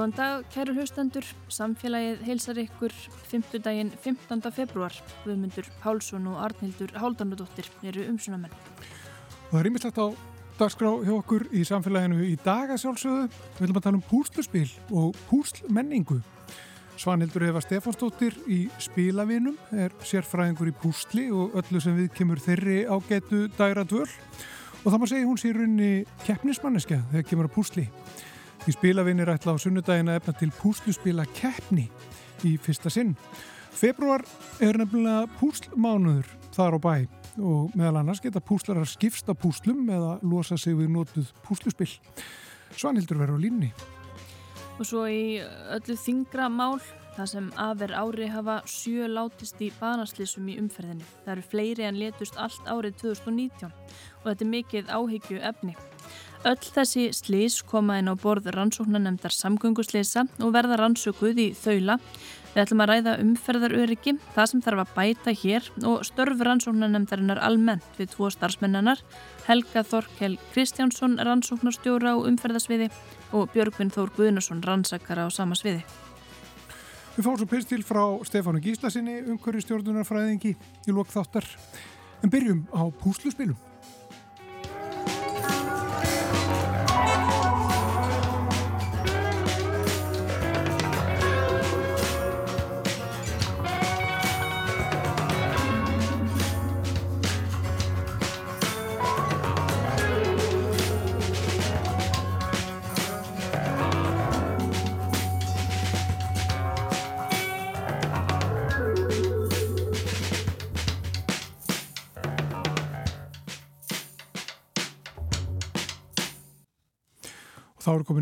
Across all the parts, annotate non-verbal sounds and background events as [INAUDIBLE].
Góðan dag, kæru hlustendur. Samfélagið heilsar ykkur 5. daginn 15. februar. Guðmundur Pálsson og Arnildur Háldanudóttir eru umsunamenn. Og það er ímislegt á dagskrá hjá okkur í samfélaginu í dagasjálfsögðu. Við viljum að tala um púsluspil og púslmenningu. Svanhildur Eva Stefánsdóttir í spilavinum er sérfræðingur í púsli og öllu sem við kemur þeirri á getu dagra dvöl. Og það má segja hún sé runni keppnismanneska þegar kemur að púsli. Í spilavinir ætla á sunnudagina efna til púsluspila keppni í fyrsta sinn. Februar er nefnilega púslmánuður þar á bæ og meðal annars geta púslarar skipsta púslum eða losa sig við nótuð púsluspill. Svanhildur verður á línni. Og svo í öllu þingra mál, það sem aðver ári hafa sjö látist í banaslýsum í umferðinni. Það eru fleiri en letust allt árið 2019 og þetta er mikið áhyggju efni. Öll þessi slís koma inn á borð rannsóknanemdar samgönguslýsa og verða rannsökuð í þaula. Við ætlum að ræða umferðaröryggi, það sem þarf að bæta hér og störf rannsóknanemdarinnar almennt við tvo starfsmennanar, Helga Þorkel Kristjánsson, rannsóknarstjóra á umferðarsviði og Björgvin Þór Guðnarsson, rannsakara á sama sviði. Við fáum svo pyrstil frá Stefánu Gíslasinni, umhverju stjórnunarfræðingi í lók þáttar. En byrjum á púsluspilum.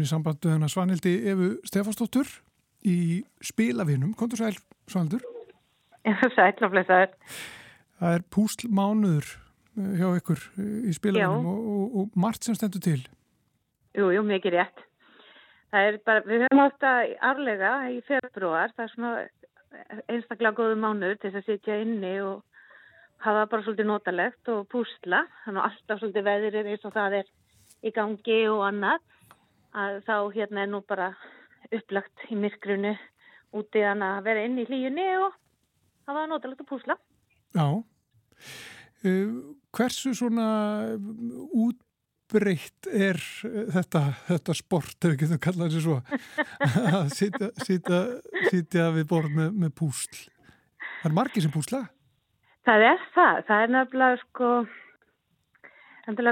Í sambandu hennar Svanhildi Efu Stefánsdóttur í spilavinum. Kontur sæl, Svanhildur? Já, sæl og flesaður. Það er púslmánuður eh, hjá ykkur eh, í spilavinum og, og, og margt sem stendur til. Jú, jú, mikið rétt. Það er bara, við höfum átt að árlega í februar, það er svona einstaklega góðu mánuður til þess að sitja inni og hafa bara svolítið notalegt og púsla. Þannig að alltaf svolítið veðir eins og það er í gangi og annað að þá hérna er nú bara upplagt í myrkrunu úti að vera inn í hlíjunni og það var notalegt að púsla. Já. Uh, hversu svona útbreytt er þetta, þetta sport, ef við getum kallað þessi svo, [LAUGHS] að sitja, sitja, sitja við borð með, með púsl? Það er margir sem púsla? Það er það. Það er nefnilega sko,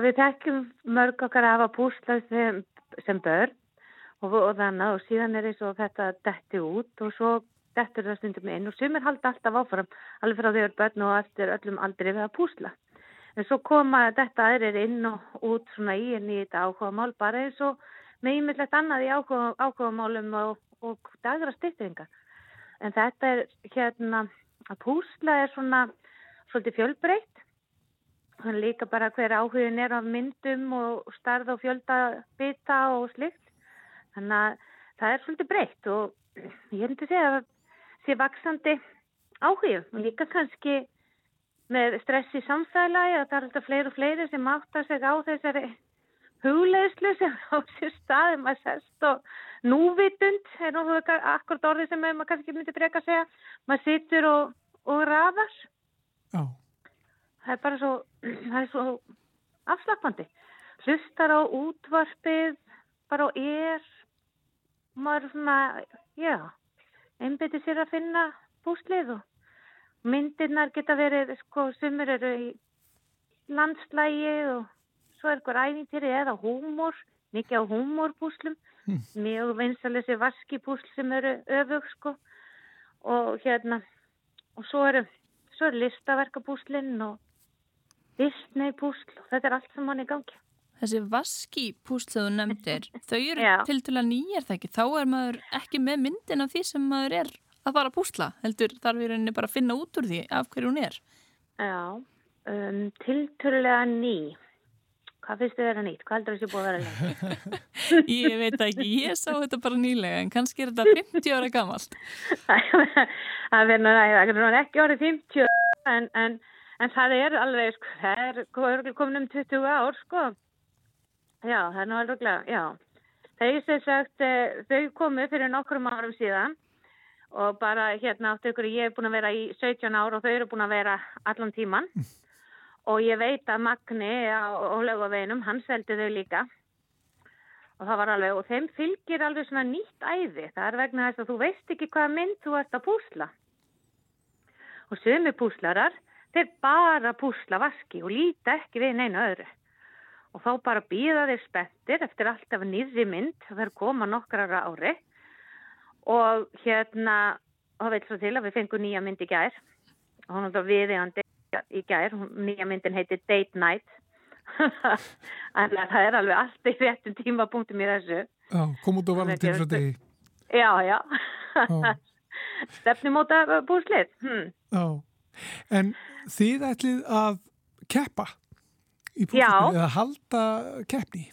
við tekjum mörg okkar að hafa púsla sem sem börn og, og þannig og síðan er eins og þetta detti út og svo dettur það stundum inn og sumir halda alltaf áfram alveg frá þegar börn og eftir öllum aldrei við að púsla. En svo koma þetta aðrir inn og út svona í en í þetta áhugamál bara eins og með ímyndlegt annað í áhuga, áhugamálum og, og dagra styrtingar. En þetta er hérna að púsla er svona svolítið fjölbreytt Þannig líka bara hver áhugin er á myndum og starð og fjöldabita og slikt. Þannig að það er svolítið breytt og ég hef myndið að segja að það sé vaksandi áhugum. Og líka kannski með stress í samfélagi að það er alltaf fleiri og fleiri sem áttar sig á þessari hugleðslu sem [LAUGHS] á sér staðum að sest og núvitund er náttúrulega akkur orði sem maður kannski myndi breyka að segja. Maður situr og, og rafar. Já það er bara svo, [CLEARS THROAT] það er svo afslappandi. Hlustar á útvarpið, bara á er, maður svona, já, einbiti sér að finna búslið og myndirnar geta verið, sko, sumur eru í landslægi og svo er eitthvað æfintýri eða húmor, mikið á húmorbúslum, mm. mjög vinsalega þessi vaskibúsl sem eru öfug, sko, og hérna, og svo eru, svo eru listaverkabúslinn og Disney púsl þetta er allt sem hann er gangi. Þessi vaski púsl þegar þú nefndir, [LAUGHS] þau eru til til að nýjar það ekki. Þá er maður ekki með myndin af því sem maður er að fara að púsla. Heldur þarf við rauninni bara að finna út úr því af hverju hún er. Já, um, tilturlega ný. Hvað finnst þið vera nýtt? Hvað heldur þessi búið að vera lengi? [LAUGHS] ég veit ekki, ég sá þetta bara nýlega en kannski er þetta 50 ára gamalt. [LAUGHS] það verður ekki orðið 50 en... en En það er alveg, sko, það er komin um 20 ár, sko. Já, það er nú alveg, já. Þau sem sagt, eh, þau komu fyrir nokkrum árum síðan og bara hérna áttu ykkur, ég hef búin að vera í 17 ár og þau eru búin að vera allan tíman og ég veit að Magni á lögaveginum, hann seldi þau líka. Og það var alveg, og þeim fylgir alveg svona nýtt æði, það er vegna þess að þú veist ekki hvaða mynd þú ert að púsla. Og sömu púslarar, þeir bara púsla vaski og líta ekki við neina öðru. Og þá bara býða þeir spettir eftir alltaf nýðri mynd, það er koma nokkrar ári. Og hérna, þá veit svo til að við fengum nýja mynd í gær. Og hún er þá viðegandi í gær, nýja myndin heitir Date Night. [LAUGHS] Að það er alveg allt í réttum tímapunktum í þessu. Já, kom út á valentíns og degi. Já, já. [LAUGHS] Stefnumóta búslið hm. Já, en þið ætlið að keppa í púslið eða halda keppni?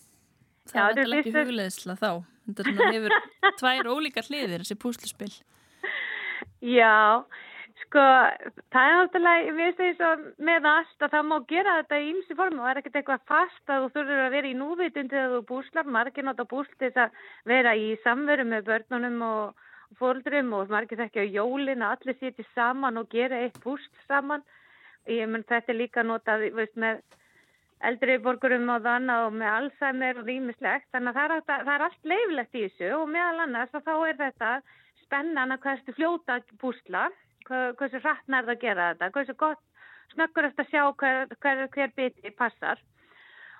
Það er alltaf ekki hugleðisla þá þetta hefur [LAUGHS] tvær ólíka hliðir þessi púslispill Já Sko, það er náttúrulega, við veist því að með allt að það má gera þetta í ymsi formu og það er ekkert eitthvað fast að þú þurfur að vera í núvitundi þegar þú búslar, margir náttúrulega búst þess að vera í samveru með börnunum og fóldrum og margir þekkja á jólin að allir sýti saman og gera eitt búst saman. Ég menn þetta líka notað, veist, með eldri borgurum og þannig og með Alzheimer og rýmislegt, þannig að það er, það er allt leiflegt í þessu og meðal annars þá er þetta spennan að hverstu fljóta búsla hversu hrattna er það að gera þetta, hversu gott snöggur eftir að sjá hver, hver, hver biti passar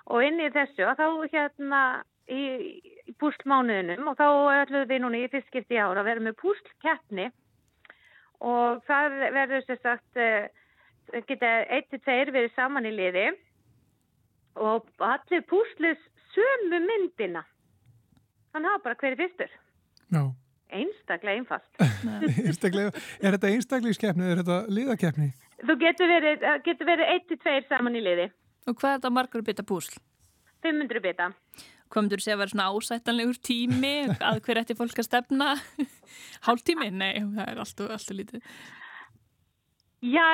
og inn í þessu þá hérna í, í púslmánuðinum og þá ætlum við núna í fyrstskipti ára að vera með púslkeppni og það verður sér sagt eh, geta 1-2 verið saman í liði og allir púslis sömu myndina þannig að bara hverju fyrstur Já einstaklega einfalt. [LAUGHS] einstaklega, er þetta einstaklingskeppni eða er þetta liðakeppni? Þú getur verið, getur verið 1-2 saman í liði. Og hvað er þetta margur bita púsl? 500 bita. Þú segja að vera svona ásættanlegur tími að hver eftir fólk að stefna? [LAUGHS] Hálf tími? Nei, það er alltaf, alltaf lítið. Já,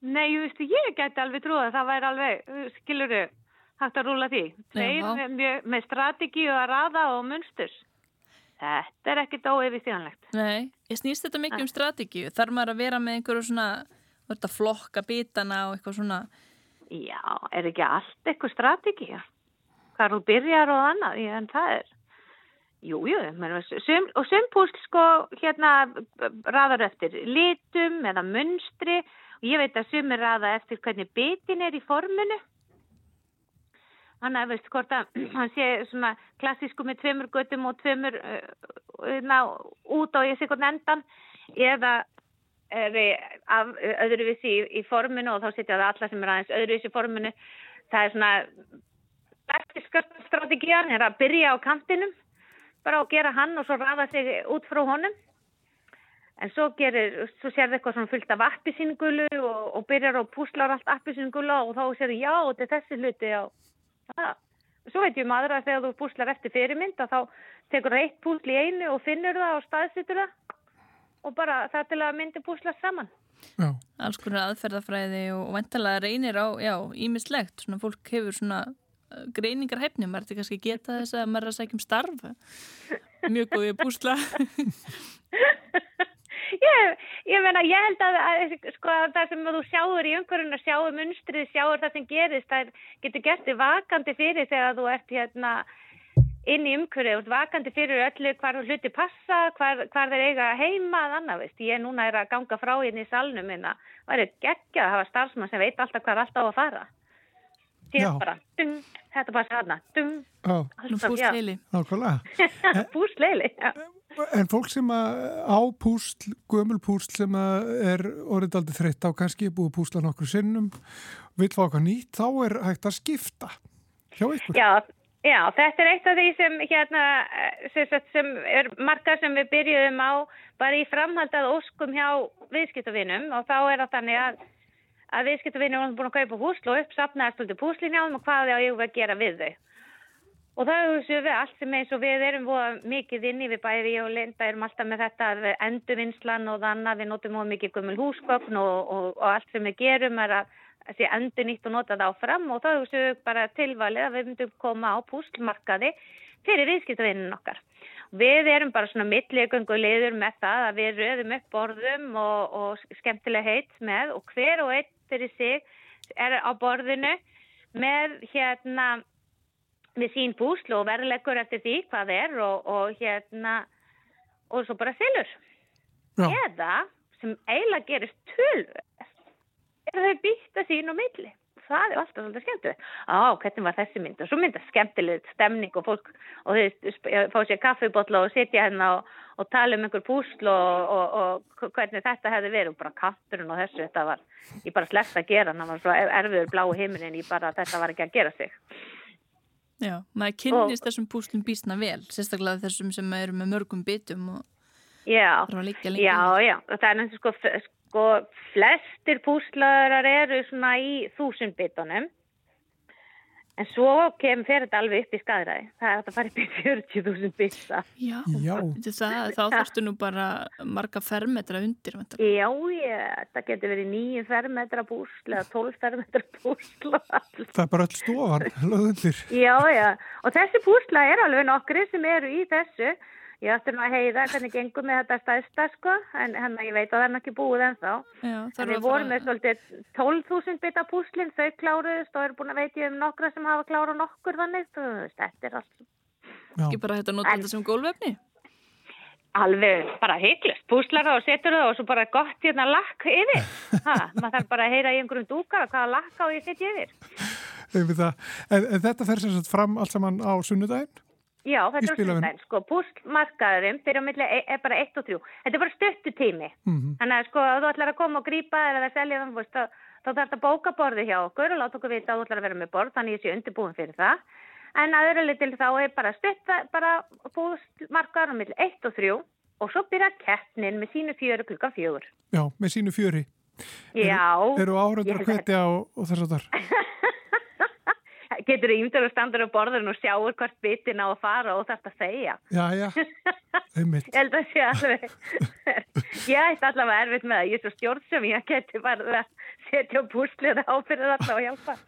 nei, ég veist, ég geti alveg trúið að það væri alveg, skiluru, hægt að rúla því. Þeir með, með strategi og að raða og munsturs. Þetta er ekkit óeyfistíðanlegt. Nei, ég snýst þetta mikið um strategíu. Þarf maður að vera með einhverju svona, þetta flokka bitana og eitthvað svona? Já, er ekki allt eitthvað strategíu? Hvað þú byrjar og annað, já, en það er, jújú, jú, og sömpúsl sko hérna raðar eftir litum eða munstri og ég veit að sömur raða eftir hvernig bitin er í forminu. Þannig að veist hvort að [CLEARS THROAT] hann sé svona klassísku með tveimur göttum og tveimur uh, ná, út á ég sé hvort endan eða er öðruvísi í, í forminu og þá setja það alla sem er aðeins öðruvísi í forminu. Það er svona strategían er að byrja á kantinum bara að gera hann og svo rafa sig út frá honum. En svo gerir, svo sér það eitthvað svona fullt af appisingulu og, og byrjar og púslar allt appisingulu og þá sér það já, þetta er þessi hluti Það. Svo veit ég um aðra að þegar þú púslar eftir fyrirmynd að þá tekur það eitt púsl í einu og finnur það og staðsýtur það og bara það til að myndi púsla saman. Já. Alls konar aðferðafræði og ventalega reynir á, já, ímislegt. Svona fólk hefur svona greiningar hefni, maður ertu kannski geta þess að maður er að segja um starf. Mjög góðið púsla. [LAUGHS] Ég, ég meina, ég held að, að sko, það sem þú sjáur í umhverjum og sjáur munstrið, sjáur það sem gerist, það getur gert þig vakandi fyrir þegar þú ert hérna inn í umhverju, vakandi fyrir öllu hvar hluti passa, hvar, hvar þeir eiga heima, að veist, ég núna er að ganga frá hérna í salnum minna, það er geggja að hafa starfsmann sem veit alltaf hvað alltaf á að fara. Sér bara, dung, þetta passa hana, dung, alltaf, já. Nákvæmlega. [LAUGHS] Púsleili, já. En fólk sem á púsl, gömul púsl sem er orðið aldrei þreytt á kannski, búið púsla nokkur sinnum, vil fá eitthvað nýtt, þá er hægt að skipta hjá ykkur. Já, já þetta er eitt af því sem, hérna, sem, sem er margar sem við byrjuðum á bara í framhaldað óskum hjá viðskiptavinum og þá er það þannig að, að viðskiptavinum er búin að kaupa púsl og uppsapnaðast út í púslinjáðum og hvað er að gera við þau. Og það hugsaum við allt sem eins og við erum mikið inni við bæði og Linda erum alltaf með þetta endurvinnslan og þannig að við notum mikið gummul húsgögn og, og, og allt sem við gerum er að sé endur nýtt og nota það áfram og það hugsaum við bara tilvalið að við myndum koma á púslmarkaði fyrir viðskiptavinnun okkar. Við erum bara svona milligöngu liður með það að við röðum upp borðum og, og skemmtilega heit með og hver og einn fyrir sig er á borðinu með hérna með sín búslu og verðleikur eftir því hvað er og, og hérna og svo bara selur. Já. Eða sem eiginlega gerist tölver er þau býtta sín og milli. Það er alltaf svolítið skemmtilegt. Á, hvernig var þessi mynd? Og svo mynda skemmtilegt stemning og fólk og þau fá sér kaffibotla og sitja hérna og, og tala um einhver púsl og, og, og hvernig þetta hefði verið og bara kanturinn og þessu, þetta var ég bara slegt að gera, það var svo erfiður blái heiminin, ég bara, þetta var ekki að gera sig. Já, maður kynnist þessum púslum bísna vel, sérstaklega þessum sem eru með mörgum bitum og Já, þarf að liggja lengi. já, já, og það er náttúrulega sko, f- sko, flestir púslarar eru svona í þúsundbitunum, en svo kemur fyrir þetta alveg upp í skadræði. Það er að það fara upp í 40.000 bita. Já, Já. Það, þá þarfstu nú bara marga fermetra undir. væntanlega. Já, ég, það getur verið 9 fermetra púsl eða 12 fermetra púsl og allt. Það er bara öll stofan. Já, já, og þessi púsla er alveg nokkri sem eru í þessu. Ég ætti nú að heiða hvernig gengum með þetta stæðsta, sko, en hann, ég veit að það er ekki búið ennþá. Já, En við vorum með svolítið 12.000 bita púslinn, þau kláruðust og eru búin að veit ég um nokkra sem hafa klárað nokkur þannig, þú veist, þetta er allt ekki bara hægt að nota En- þetta sem gólvefni. alveg bara heiklust, púslar það og setur það og svo bara gott hérna lakk yfir, [LAUGHS] ha, maður þarf bara að heyra í einhverjum dúkar hvaða lakk á ég setja yfir. En, en þetta fer sem sagt fram allt saman á sunnudaginn? Já, þetta er svona, sko, púslmarkaðurinn fyrir á milli e- er bara 1 og 3. Þetta er bara stuttu tími. Mm Þannig að sko, þú ætlar að koma og grípa þér eða selja þann, þá, þá þarf þetta að bóka borði hjá okkur og láta okkur vita að þú ætlar að vera með borð, þannig ég sé undirbúin fyrir það. En að öðru litil þá er bara stutt, bara bústmarkaður á milli 1 og 3 og svo byrja keppnin með sínu fjöru klukkan fjögur. Já, með sínu fjöri. Já. Eru áhörður ég að að- hvetja og, og þess að þar? [LAUGHS] [LAUGHS] Getur ímdur og standur á borðinu og sjáur hvert bitin á að fara og þarf að segja. Já, já, [LAUGHS] einmitt. Ég held að sé alveg, [LAUGHS] ég ætti allavega erfitt með það, ég er svo stjórn sem ég geti bara að setja á púslið á fyrir alltaf að hjálpa.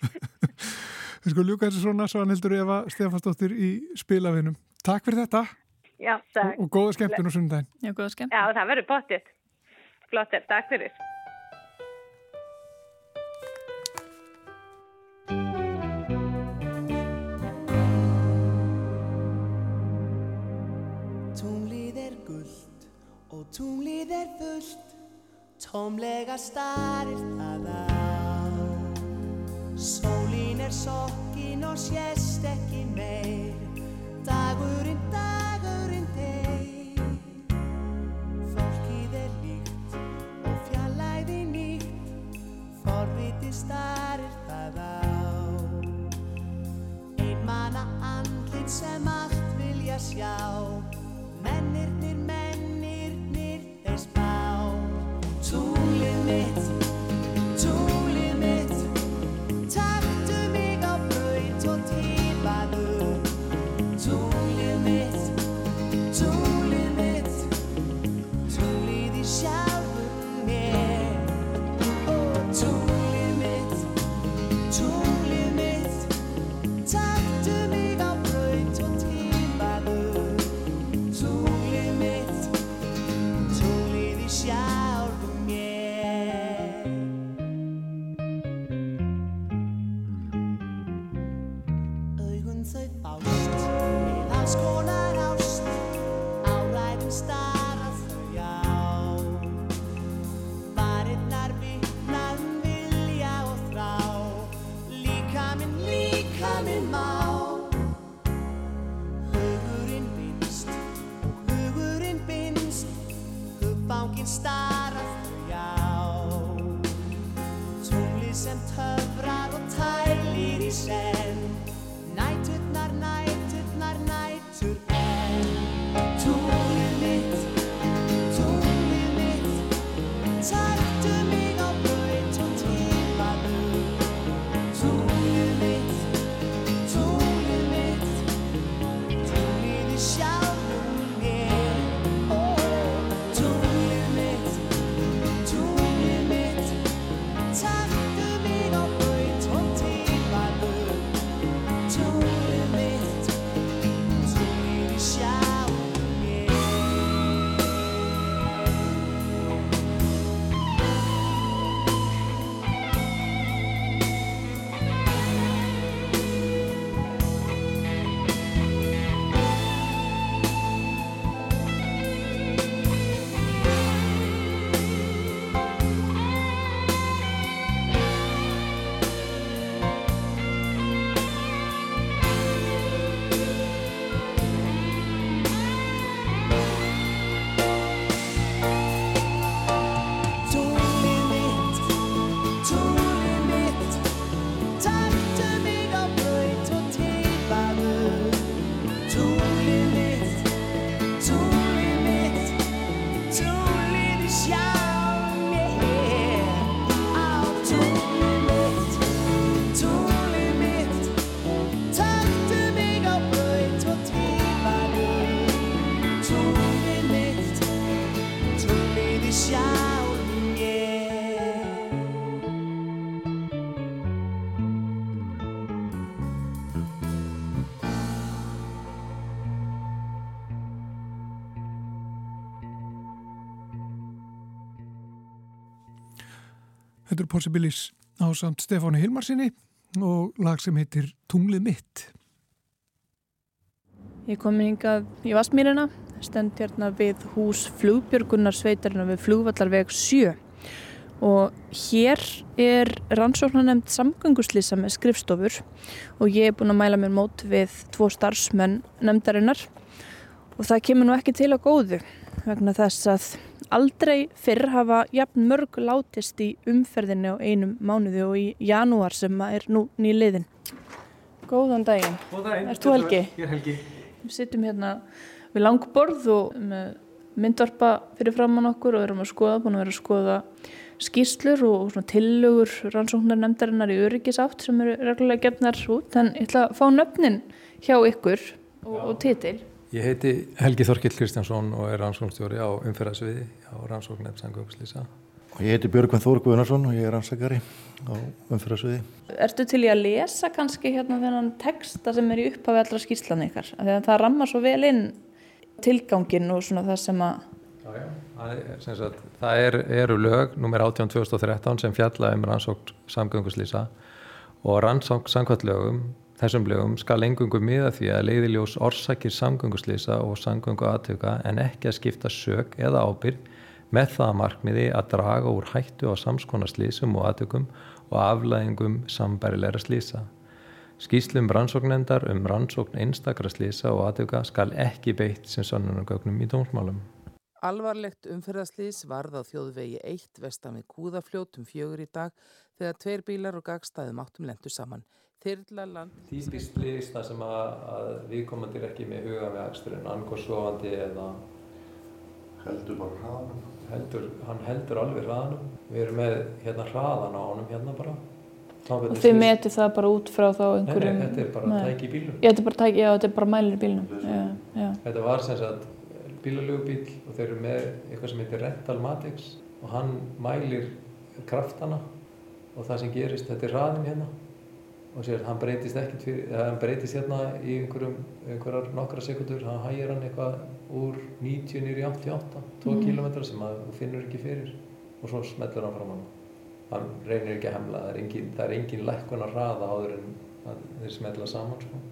Við sko ljúka þessu svona, svo hann heldur Eva Stefansdóttir í spilavinum. Takk fyrir þetta Já, og, takk. og góða skemmtun á sunnudaginn. Já, góða skemmt. Já, það verður pottitt. Flottir, takk fyrir. Tunglið er fullt Tómlega starir það á. Sólín er sokkin og sést ekki meir. Dagurinn, dagurinn deyr. Fólkið er líkt og fjallæði nýtt. Forviti starir það á. Einmana andlit sem allt vilja sjá. Mennirnir, mennirnir, þeir Þetta er Possibilis á samt Stefáni Hilmarsinni og lag sem heitir Tunglið mitt. Ég kom hingað í Vastmýrina, stend hérna við hús flugbjörgunar sveitarina við flugvallarveg 7 og hér er rannsóknanemnd samgönguslýsa með skrifstofur og ég er búin að mæla mér mót við tvo starfsmenn nemndarinnar og það kemur nú ekki til að góðu vegna þess að aldrei fyrr hafa jafn mörg látist í umferðinni á einum mánuði og í janúar sem er nú nýliðin. Góðan daginn. Góðan daginn. Erst þú Helgi? Ég er Helgi. Við sittum hérna við langborð og með myndvarpa fyrir framann okkur og erum að skoða, búin að vera að skoða skýslur og svona tillögur rannsóknar nefndarinnar í öryggisátt sem eru reglulega gefnar út. En ég ætla að fá nöfnin hjá ykkur og, og titil. Ég heiti Helgi Þorkill Kristjánsson og er rannsóknstjóri á umferðarsviði á rannsóknarnefn Sangöfslýsa. Og ég heiti Björgvin Þór Guðnarsson og ég er rannsakari á umferðarsviði. Ertu til í að lesa kannski hérna þennan texta sem er í upphafi allra skýrslan ykkar? Þegar það rammar svo vel inn tilgangin og svona það sem að... Já, já. Það er, sagt, það er, eru lög nummer 18 2013 sem fjalla um rannsókn samgönguslýsa og rannsókn samkvæmtlögum þessum lögum skal engungu miða því að leiðiljós orsakir samgönguslýsa og samgöngu aðtöka en ekki að skipta sög eða ábyrg með það markmiði að draga úr hættu á samskona slýsum og aðtökum og aflæðingum sambærilegra slýsa. Skýslum rannsóknendar um rannsókn einstakra slýsa og aðtöka skal ekki beitt sem sannunargögnum í dómsmálum. Alvarlegt umferðarslýs varð á þjóðvegi 1 vestan við Kúðafljótum fjögur í dag þegar tveir bílar og gagstæðum áttum lendu saman. Þyrlaland... Típist slýs það sem að, að viðkomandir ekki með huga með aksturinn, angosofandi eða... Heldur bara hraðanum. Heldur, hann heldur alveg hraðanum. Við erum með hérna hraðan á honum hérna bara. Og þið meti það bara út frá þá einhverjum... Nei, þetta er bara tæki í bílnum. Já, þetta er bara tæki, já, þetta er bara mælir í bílnum. Já, já. Þetta var sem sagt bílalögubíl og þeir eru með eitthvað sem heitir Rental Matix og hann mælir kraftana og það sem gerist, þetta er hraðin hérna og sér hann breytist ekkert fyrir, eða hann breytist hérna í einhverjum, einhverjar nokkra sekundur, hann hægir hann eitthvað úr 90 nýri 88, 2 mm. km sem að þú finnur ekki fyrir og svo smellur hann fram hann. Hann reynir ekki að hemla, það er engin, það er engin lækkun að hraða áður en þeir smella saman sko.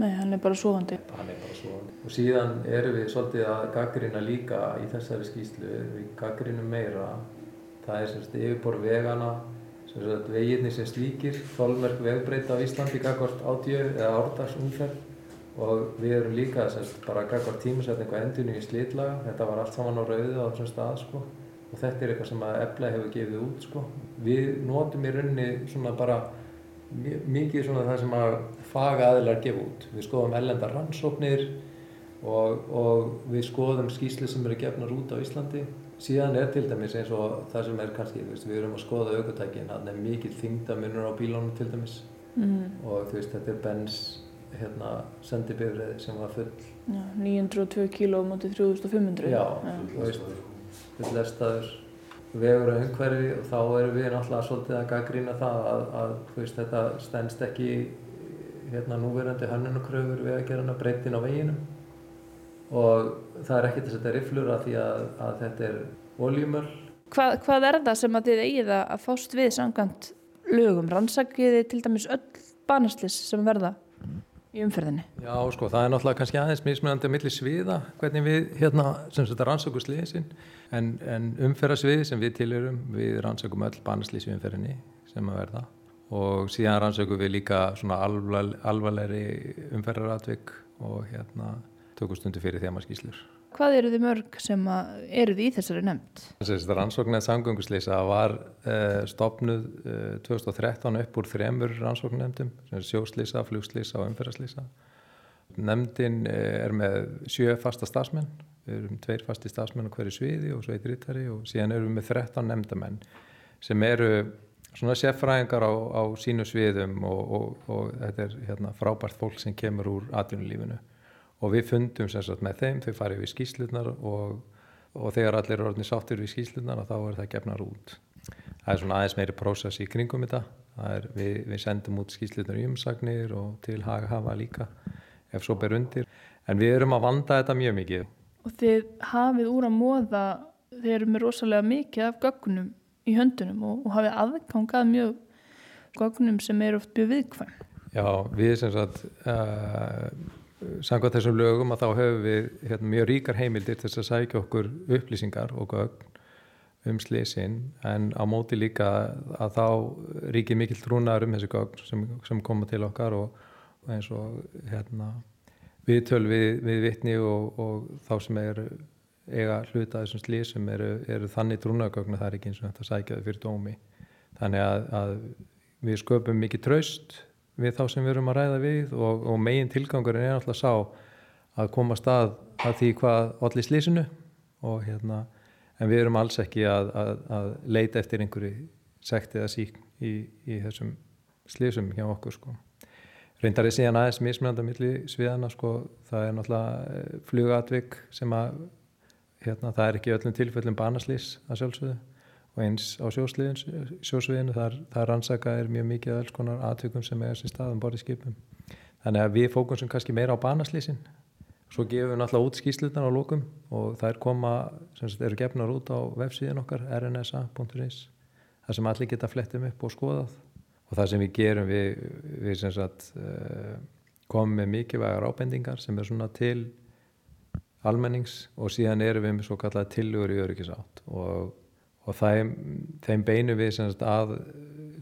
Nei, hann er bara svoandi. Hann er bara svoandi. Og síðan erum við svolítið að gaggrina líka í þessari skýslu, við gaggrinum meira, það er semst yfirbor vegana, veginni sem slíkir, þólmerk vegbreyta á Íslandi gagvart ádjöf eða árdagsumferð og við erum líka semst bara gagvart tímasetningu endunni í slítlaga, þetta var allt saman á rauðu á þessum stað sko og þetta er eitthvað sem að Ebla hefur gefið út sko. Við notum í rauninni svona bara mikið svona það sem að faga aðilar gefa út. Við skoðum ellendar rannsóknir og, og við skoðum skýsli sem eru gefnar út á Íslandi. Síðan er til dæmis eins og það sem er kannski, veist, við erum að skoða aukotækin, það er mikið þingdamunur á bílónu til dæmis mm. og þú veist þetta er Benz hérna, sendibifrið sem var full. Já, 902 kíló motið 3500. Já, þú veist, full lestaður vegur og umhverfi og þá erum við náttúrulega svolítið að gaggrína það að, að veist, þetta stendst ekki hérna núverandi hönnunukröfur við að gera hana breytin á veginum og það er ekkert að setja riflur að því að, að þetta er oljumöll. Hvað, hvað er það sem að þið eigið að fást við sangant lögum? Rannsakiði til dæmis öll banaslis sem verða í umferðinni? Já, sko, það er náttúrulega kannski aðeins mismunandi að milli sviða hvernig við hérna, sem þetta rannsöku sliðisinn en, en umferðarsviði sem við tilurum, við rannsökum öll banaslis í umferðinni sem að verða og síðan rannsökum við líka svona alvarleg, alvarlegri umferðaratvik og hérna tökustundu fyrir þemaskíslur. Hvað eru þið mörg sem eru þið í þessari nefnd? Þetta rannsóknið samgönguslýsa var uh, stopnuð uh, 2013 upp úr þremur rannsóknendum, sjóslýsa, flugslýsa og umferðarslýsa. Nefndin uh, er með sjö fasta stafsmenn, við erum tveir fasti stafsmenn á hverju sviði og svo eitt rittari og síðan erum við með 13 nefndamenn sem eru svona seffræðingar á, á sínu sviðum og, og, og þetta er hérna, frábært fólk sem kemur úr atvinnulífinu og við fundum sem sagt með þeim, þau farið við skýslunar og, og þegar allir er orðin sáttir við skýslunar þá er það gefnar út. Það er svona aðeins meiri prósess í kringum þetta, er, við, við sendum út skýslunar í umsagnir og til hafa líka ef svo ber undir, en við erum að vanda þetta mjög mikið. Og þið hafið úr að móða, þið eru með rosalega mikið af gögnum í höndunum og, og hafið aðgangað mjög gögnum sem eru oft mjög viðkvæm. Já, við sem sagt uh, samkvæmt þessum lögum að þá hefur við hérna, mjög ríkar heimildir til að sækja okkur upplýsingar og gögn um sliðsinn en á móti líka að þá ríkir mikill trúnaður um þessi gögn sem, sem koma til okkar og, og eins og hérna viðtöl við, við vittni og, og þá sem eru eiga hluta þessum slísum eru, eru þannig trúnagögnu það er ekki eins og þetta sækjaði fyrir dómi. Þannig að, að við sköpum mikið traust við þá sem við erum að ræða við og, og megin tilgangurinn er alltaf sá að koma stað að því hvað allir slísinu og hérna en við erum alls ekki að, að, að leita eftir einhverju sekt eða sík í, í þessum slísum hjá okkur sko. Reyndar er síðan aðeins mismunanda milli sviðana sko, það er náttúrulega eh, flugatvik sem að hérna, það er ekki öllum tilfellum banaslýs að sjálfsögðu og eins á sjósviðinu þar, þar rannsaka er mjög mikið alls konar atvikum sem er þessi stað um borðið skipum. Þannig að við fókumsum kannski meira á banaslýsin svo gefum við náttúrulega út skýslutan á lókum og það er koma sem eru gefnar út á websíðin okkar rnsa.is þar sem allir geta flettum upp og skoðað. Og það sem við gerum við, við sem sagt uh, komum með mikilvægar ábendingar sem er svona til almennings og síðan erum við með svo kallað tilugur í öryggisátt og, og þeim, þeim beinu við sem sagt að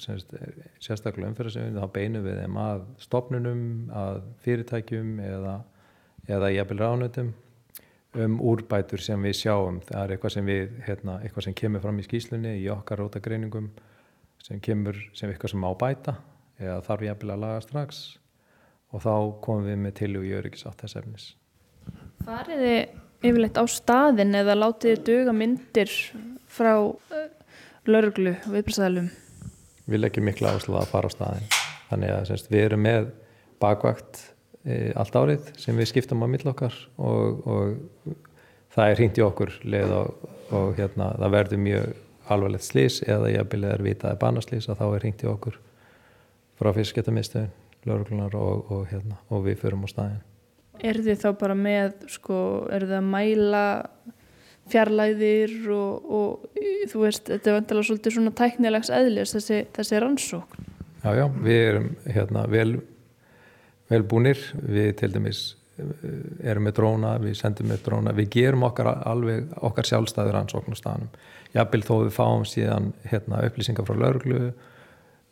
sem sagt, sérstaklega umferðarsefinn þá beinu við þeim að stopnunum að fyrirtækjum eða, eða jafnvel ránutum um úrbætur sem við sjáum það er eitthvað sem við, hérna, eitthvað sem kemur fram í skýslunni í okkar rótagreiningum sem kemur sem eitthvað sem á bæta eða þarf ég að laga strax og þá komum við með til og í öryggisátt þess efnis. Farið þið yfirleitt á staðin eða látið þið döga myndir frá uh, lauruglu viðbjörnsæðalum? Við leggjum miklu áslug að fara á staðin. Þannig að semst, við erum með bakvakt e, allt árið sem við skiptum á millokkar og, og það er hringt í okkur leið og, og hérna, það verður mjög alvarlegt slís eða jafnvel er vitaði banaslís að þá er hringt í okkur frá fisketamistöðun, lauruglunar og, og, hérna, og við förum á staðin. Er þið þá bara með, sko, er þið að mæla fjarlæðir og, og þú veist, þetta er vantilega svolítið svona tæknilegs eðlis þessi, þessi rannsókn? Já, já, við erum hérna vel, vel búnir, við til dæmis eh, erum með dróna, við sendum með dróna, við gerum okkar alveg okkar sjálfstæður rannsókn á staðnum. Jafnvel þó við fáum síðan hérna, upplýsingar frá lauruglu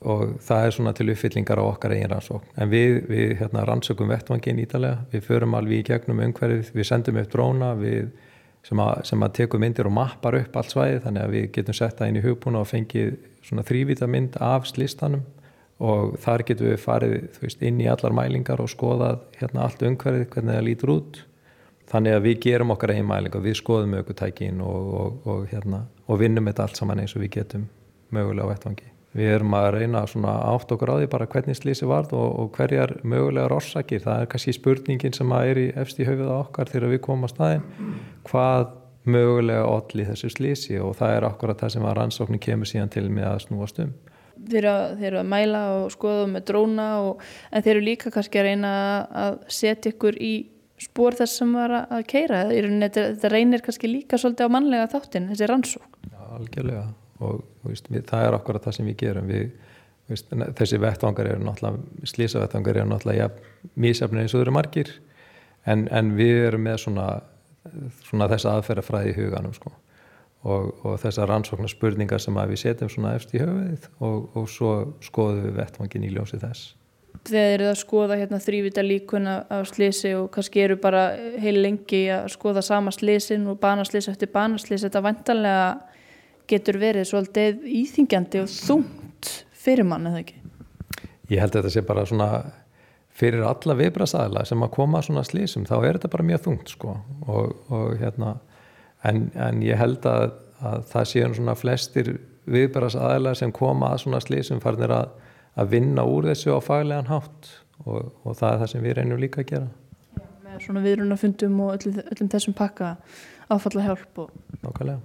og það er svona til uppfyllingar á okkar eigin rannsókn. En við, við hérna, rannsökum vettvangin ítalega, við förum alveg í gegnum umhverfið, við sendum upp dróna við, sem, að, sem að teku myndir og mappar upp allt svæði þannig að við getum sett það inn í hugbúna og fengið svona þrývita mynd af slistanum og þar getum við farið veist, inn í allar mælingar og skoðað hérna, allt umhverfið, hvernig það lítur út þannig að við gerum okkar eigin mælingar, við skoðum aukutækin og, og, og, hérna, og vinnum þetta allt saman eins og við getum mögulega á vettvangi. Við erum að reyna átt okkur á því bara hvernig slísi varð og hverjar mögulegar orsakir, það er kannski spurningin sem er í efst í höfuða okkar þegar við komum á staðin, hvað mögulega allir þessu slísi og það er akkurat það sem að rannsóknin kemur síðan til með að snúast um. Þeir eru að mæla og skoða með dróna og, en þeir eru líka kannski að reyna að setja ykkur í spór þess sem var að keira þetta, reynir kannski líka svolítið á mannlega þáttin, þessi rannsók Já, algjörlega og veist, við, það er okkur það sem við gerum. Við, veist, þessi vettvangar eru náttúrulega slísavettvangar eru náttúrulega ja, mísafni eins og þau eru margir. En, en við erum með svona, svona þessa aðferðafræði í huganum sko. og, og þessa rannsóknar spurningar sem við setjum svona eftir í höfuðið og, og svo skoðum við vettvangin í ljósi þess. Þegar eru það að skoða hérna, þrývita líkuna á slísi og kannski eru bara heil lengi að skoða sama slísin og banaslís eftir banaslís þetta vantanlega getur verið svolítið íþingjandi og þungt fyrir mann eða ekki? Ég held að þetta sé bara svona fyrir alla viðbrasaðila sem að koma svona slísum þá er þetta bara mjög þungt sko og, og hérna en, en ég held að, að það séu svona flestir viðbrasaðila sem koma að svona slísum farnir að að vinna úr þessu á faglegan hátt og, og það er það sem við reynum líka að gera. Já, með svona viðrunafundum og öllum, öllum þessum pakka áfalla hjálp. Og... Nákvæmlega.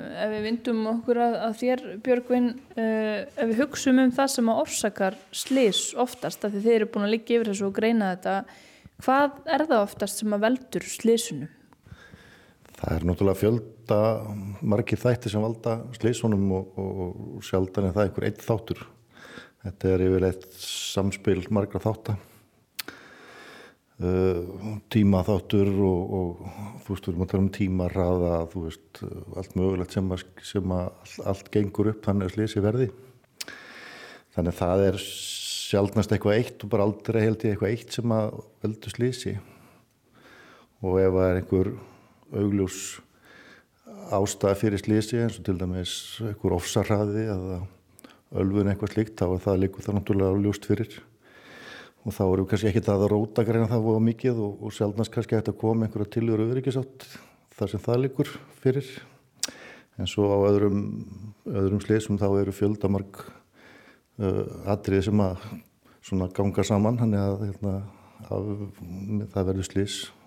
Ef við vindum okkur að, að þér Björgvin, uh, ef við hugsum um það sem að orsakar slis oftast, af því þeir eru búin að liggja yfir þessu og greina þetta, hvað er það oftast sem að veldur slisunum? Það er náttúrulega fjölda margir þætti sem valda slísunum og, og, og sjaldan er það einhver eitt þáttur. Þetta er yfirleitt samspil margra þáttar. Uh, tímaþáttur og, og þú veist, við erum að tala um tímarraða, þú veist, allt mögulegt sem að, sem að allt, allt gengur upp, þannig að slísi verði. Þannig að það er sjálfnast eitthvað eitt og bara aldrei held ég eitthvað eitt sem að veldu slísi. Og ef það er einhver augljós ástæða fyrir slísi eins og til dæmis einhver ofsarraði eða ölfun eitthvað slíkt þá er það líka það náttúrulega ljóst fyrir og þá erum við kannski það að róta greina það voða mikið og, og sjálfnast kannski hægt að koma einhverja tilur auðvikiðsátt þar sem það líkur fyrir. En svo á öðrum, öðrum slísum þá eru fjöldamark uh, atrið sem að ganga saman. Hann er að, hérna, að það verður óöpp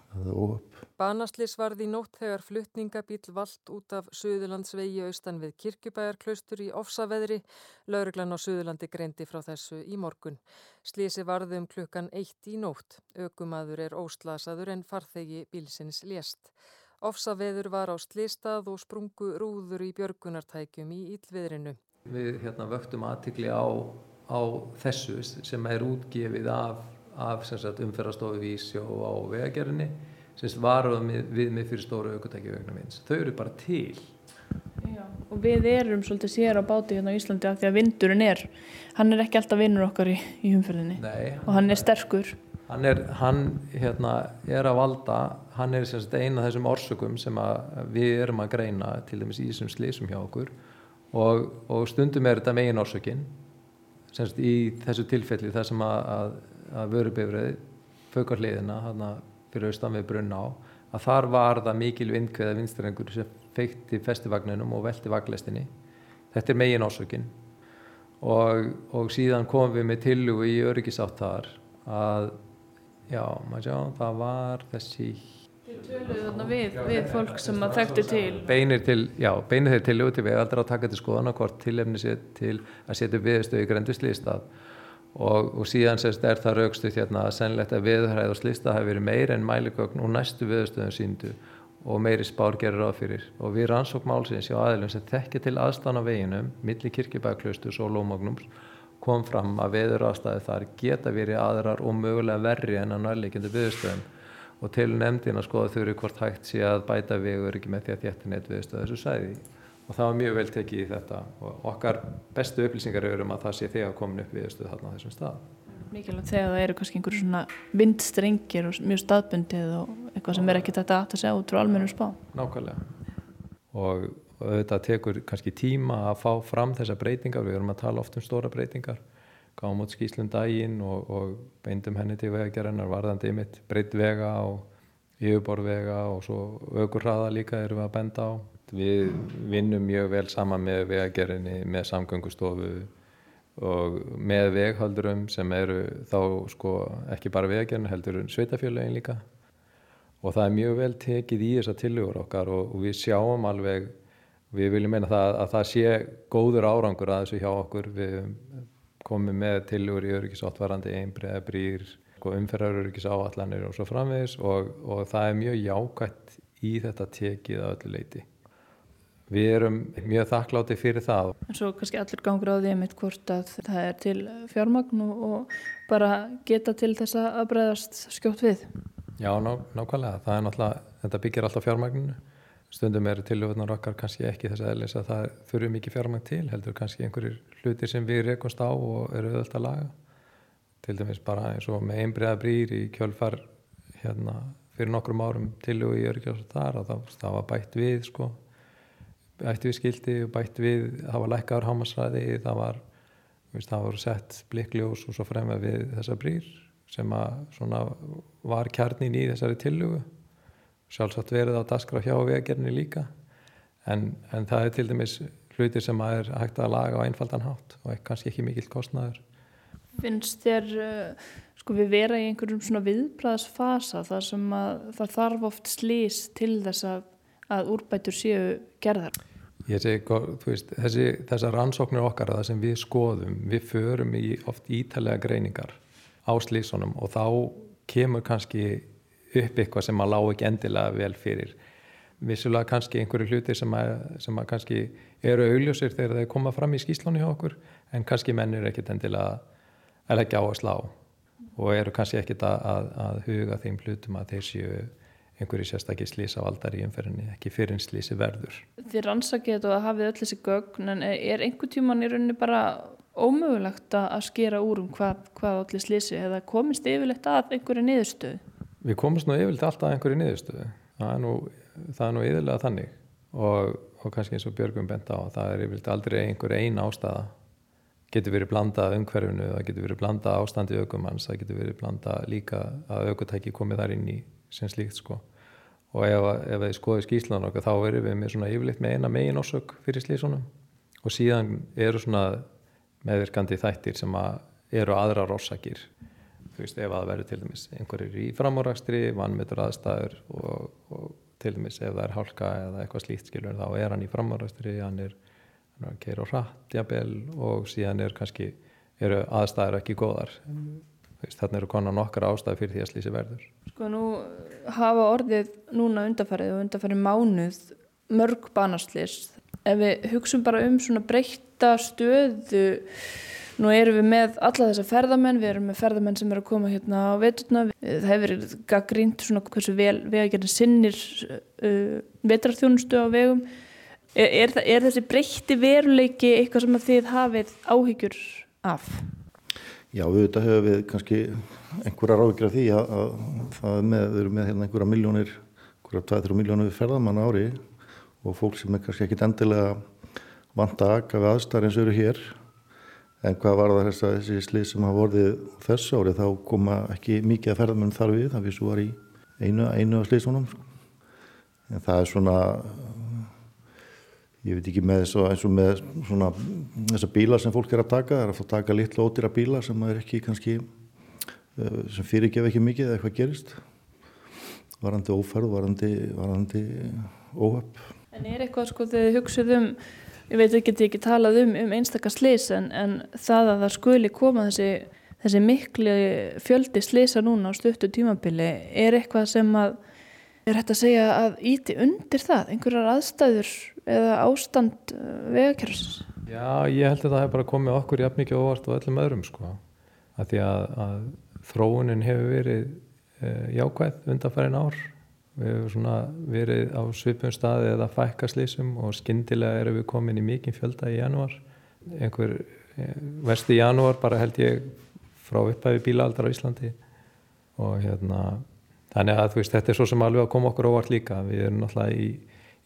Banaslis varði í nótt þegar fluttningabíl vald út af Suðurlandsvegi austan við kirkjubæjarklaustur í ofsaveðri. Lauruglan á Suðurlandi greindi frá þessu í morgun. Slísi varði um klukkan eitt í nótt. Ökumadur er óslasaður en farþegi bílsins lést. Ofsaveður var á slistað og sprungu rúður í björgunartækjum í íllviðrinu. Við hérna, vöktum aðtikli á, á þessu sem er útgefið af, af umferðarstofu vísi og á vegagerðinni sem varum við með fyrir stóru aukotækjavögnum eins. Þau eru bara til. Já, og við erum svolítið sér á báti hérna á Íslandi af því að vindurinn er, hann er ekki alltaf vinnur okkar í, í umfyrðinni Nei, og hann er sterkur. Hann er, hann, hérna, er að valda, hann er eina af þessum orsökum sem við erum að greina til dæmis í þessum slísum hjá okkur og, og stundum er þetta megin orsökin semst í þessu tilfelli þar sem að, að, að vörubifrið fökar hliðina, hann að fyrir austan við brunna á að þar var það mikil vindkveða vinstrengur sem feikti festivagninum og velti vaglestinni. Þetta er megin ásökin og, og síðan komum við með tillugu í öryggisáttar að já, maður sjá, það var þessi við, við fólk sem að þekktu til. Beinir til, já, beinir þeir tillugu til við aldrei að taka til skoðan og hvort tilefni sér til að setja viðstöðu grenduslýstað og, og síðan sérst er það raukstuð hérna að sennlegt að viðhæð og slista hafi verið meira en mælikögn og næstu viðstöðum síndu og meiri spár gerir á fyrir. Og við rannsók málsins hjá aðilum sem þekkja til aðstana veginum millir kirkibæklaustus og lómagnums kom fram að veður ástæði þar geta verið aðrar og mögulega verri en að nærleikjandi viðstöðum og til nefndin að skoða þurru hvort hægt sé að bæta vegur ekki með því að þéttin eitt viðstöð þessu sæði og það var mjög vel tekið í þetta. Og okkar bestu upplýsingar eru um að það sé þegar komin upp viðstuð þarna á þessum stað. Mikilvægt þegar það eru kannski einhverju svona vindstrengir og mjög staðbundið og eitthvað sem er ekki þetta aft að segja út frá almennum spá. Nákvæmlega. Og, og þetta tekur kannski tíma að fá fram þessa breytingar, við erum að tala oft um stóra breytingar, gáum út skýslum daginn og, og beindum henni til vegagerðanar varðandi ymitt breytt vega og yfirborvega og svo aukur hraða líka erum við að benda á Við vinnum mjög vel saman með vegagerðinni, með samgöngustofu og með veghaldurum sem eru þá sko ekki bara vegagerðin heldur sveitafjölaugin líka og það er mjög vel tekið í þessa tilugur okkar og, og við sjáum alveg, við viljum meina það að það sé góður árangur að þessu hjá okkur, við komum með tilugur í öryggisáttvarandi einbreiða brýr og umferðaröryggis áallanir og svo framvegis og, og það er mjög jákvætt í þetta tekið að öllu leiti. Við erum mjög þakkláti fyrir það. En svo kannski allir gangur á því að mitt hvort að það er til fjármagn og bara geta til þess að breyðast skjótt við. Já, ná, nákvæmlega. Það er náttúrulega, þetta byggir alltaf fjármagninu. Stundum eru tilöfunar okkar kannski ekki þess aðeins að það þurfu mikið fjármagn til, heldur kannski einhverjir hlutir sem við rekumst á og eru auðvitað að laga. Til dæmis bara eins og með einbreiða brýr í kjölfar hérna, fyrir nokkrum árum tilögu í örgjast þar að það, það var bætt við sko bætt við skildi og bætt við það var lækkaður hámasræði það var, veist, það var sett blikkljós og svo fremja við þessa brýr sem að var kjarnin í þessari tillugu sjálfsagt verið á daskra hjá vegarni líka en, en það er til dæmis hlutir sem að er hægt að laga á einfaldan hátt og kannski ekki mikill kostnæður Finnst þér uh, sko við vera í einhverjum svona viðbræðsfasa þar sem að það þarf oft slís til þess að að úrbætur séu gerðar? Ég segi, veist, þessi, þessar rannsóknir okkar að það sem við skoðum, við förum í oft ítalega greiningar á slísunum og þá kemur kannski upp eitthvað sem maður lág ekki endilega vel fyrir. vissulega kannski einhverju hluti sem að, sem að kannski eru augljósir þegar þeir koma fram í skýslunni hjá okkur en kannski menn eru ekkit endilega að leggja á að slá og eru kannski ekkit að, að, að huga þeim hlutum að þeir séu einhverju sérstakki slísa valdar í umferðinni, ekki fyrir slísi verður. Þið rannsakið þetta og hafið öll þessi gögn en er einhver tíman í rauninni bara ómögulegt að skera úr um hvað, hvað allir slísi eða komist yfirleitt að einhverju niðurstöðu? Við komist nú yfirleitt alltaf að einhverju niðurstöðu. Það er nú, það er nú yfirlega þannig og, og kannski eins og Björgum bent á það er yfirleitt aldrei einhver einn ástæða getur verið blanda umhverfinu, það getur verið blanda ástandi aukumanns, það getur verið blanda líka að aukutæki komið þar inn í sem slíkt sko. Og ef, ef þið skoðu skýslan okkar þá erum við með svona yfirleitt með eina megin ásök fyrir slísunum og síðan eru svona meðvirkandi þættir sem eru aðra rossakir þú veist ef það verður til dæmis einhverjir í framúrækstri, vannmyndur aðstæður og, og til dæmis ef það er hálka eða eitthvað slíkt skilur þá er hann í framúrækstri, hann er, hann er að keira á hratt jafnvel og síðan er kannski eru aðstæður ekki góðar þannig eru konar nokkar ástæði fyrir því að slísi verður. Sko nú hafa orðið núna undarfærið og undarfærið mánuð mörg banarslis ef við hugsun bara um svona breyta stöðu nú erum við með alla þessa ferðamenn við erum með ferðamenn sem eru að koma hérna á veturna. Það hefur gaggrínt svona hversu vegagerðin sinnir uh, vetrarþjónustu á vegum. Er, er, er þessi breyti veruleiki eitthvað sem að þið hafið áhyggjur af? Já, þetta hefur við kannski einhverja ráðgjur af því að, að það er með, við erum með hérna einhverja miljónir, einhverja 2-3 miljónir ferðamann ári og fólk sem er kannski ekkit endilega vant að akka við aðstæðar eins og eru hér. En hvað var það þess að þessi slið sem hafa vorðið þessu ári þá koma ekki mikið að ferðamenn þar við, það við svo var í einu, einu af sliðsónum en það er svona ég veit ekki með þess að eins og með svona þessar bílar sem fólk er að taka, það er að fá taka litlu ódýra bíla sem er ekki kannski eh, sem fyrirgef ekki mikið eða eitthvað gerist varandi óferð, varandi, varandi óhöpp. En er eitthvað sko þegar þið hugsið um, ég veit ekki ekki talað um, um einstakar slis en, en það að það skuli koma þessi, þessi miklu fjöldi slisa núna á stuttu tímabili er eitthvað sem að er hægt að segja að íti undir það, einhverjar aðstæður eða ástand uh, vegakerfisins? Já, ég held að það hef bara komið okkur jafn mikið óvart og öllum öðrum sko. Að því að, að þróunin hefur verið e, jákvæð undanfærin ár. Við hefur svona verið á svipum staði eða fækkaslýsum og skindilega erum við komin í mikið fjölda í janúar. Einhver e, vesti janúar bara held ég frá upphæfi bílaaldar á Íslandi og hérna þannig að veist, þetta er svo sem alveg að koma okkur óvart líka. Við erum náttúrulega í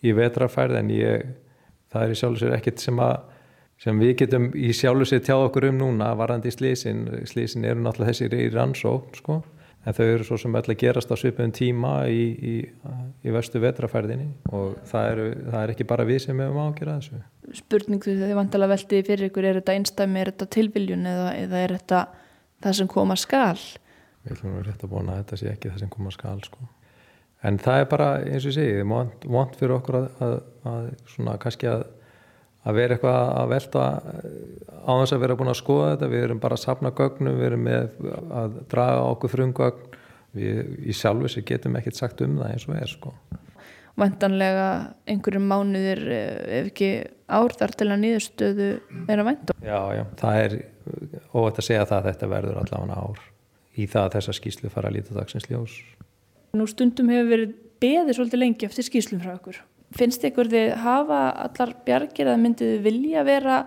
í vetrafærð en ég, það er í sjálf og sér ekkert sem, að, sem við getum í sjálf og sér tjáð okkur um núna varandi slísin, slísin eru náttúrulega þessir í rannsókn sko en þau eru svo sem öll að gerast á svipum tíma í, í, í vestu vetrafærðinni og það, eru, það er ekki bara við sem hefum ágjörað þessu. Spurning þú þið vantala veltið fyrir ykkur, er þetta einstæmi, er þetta tilviljun eða, eða er þetta það sem koma skal? Við ætlum að vera rétt að bóna að þetta sé ekki það sem koma skal sko. En það er bara eins og ég segi vant fyrir okkur að, að, að svona kannski að, að vera eitthvað að velta á þess að vera búin að skoða þetta. Við erum bara að sapna gögnum, við erum með að draga okkur frum gögn. Við í sjálfu sér getum ekkert sagt um það eins og er sko. Vantanlega einhverjum mánuðir ef ekki ár þar til að nýðustöðu er að vænta? Já, já, það er óvægt að segja það að þetta verður allavega ár í það að þessa skýslu fara að líta dagsins ljós Nú stundum hefur verið beðið svolítið lengi eftir skýslum frá okkur. Finnst ykkur þið hafa allar bjargir að myndið vilja vera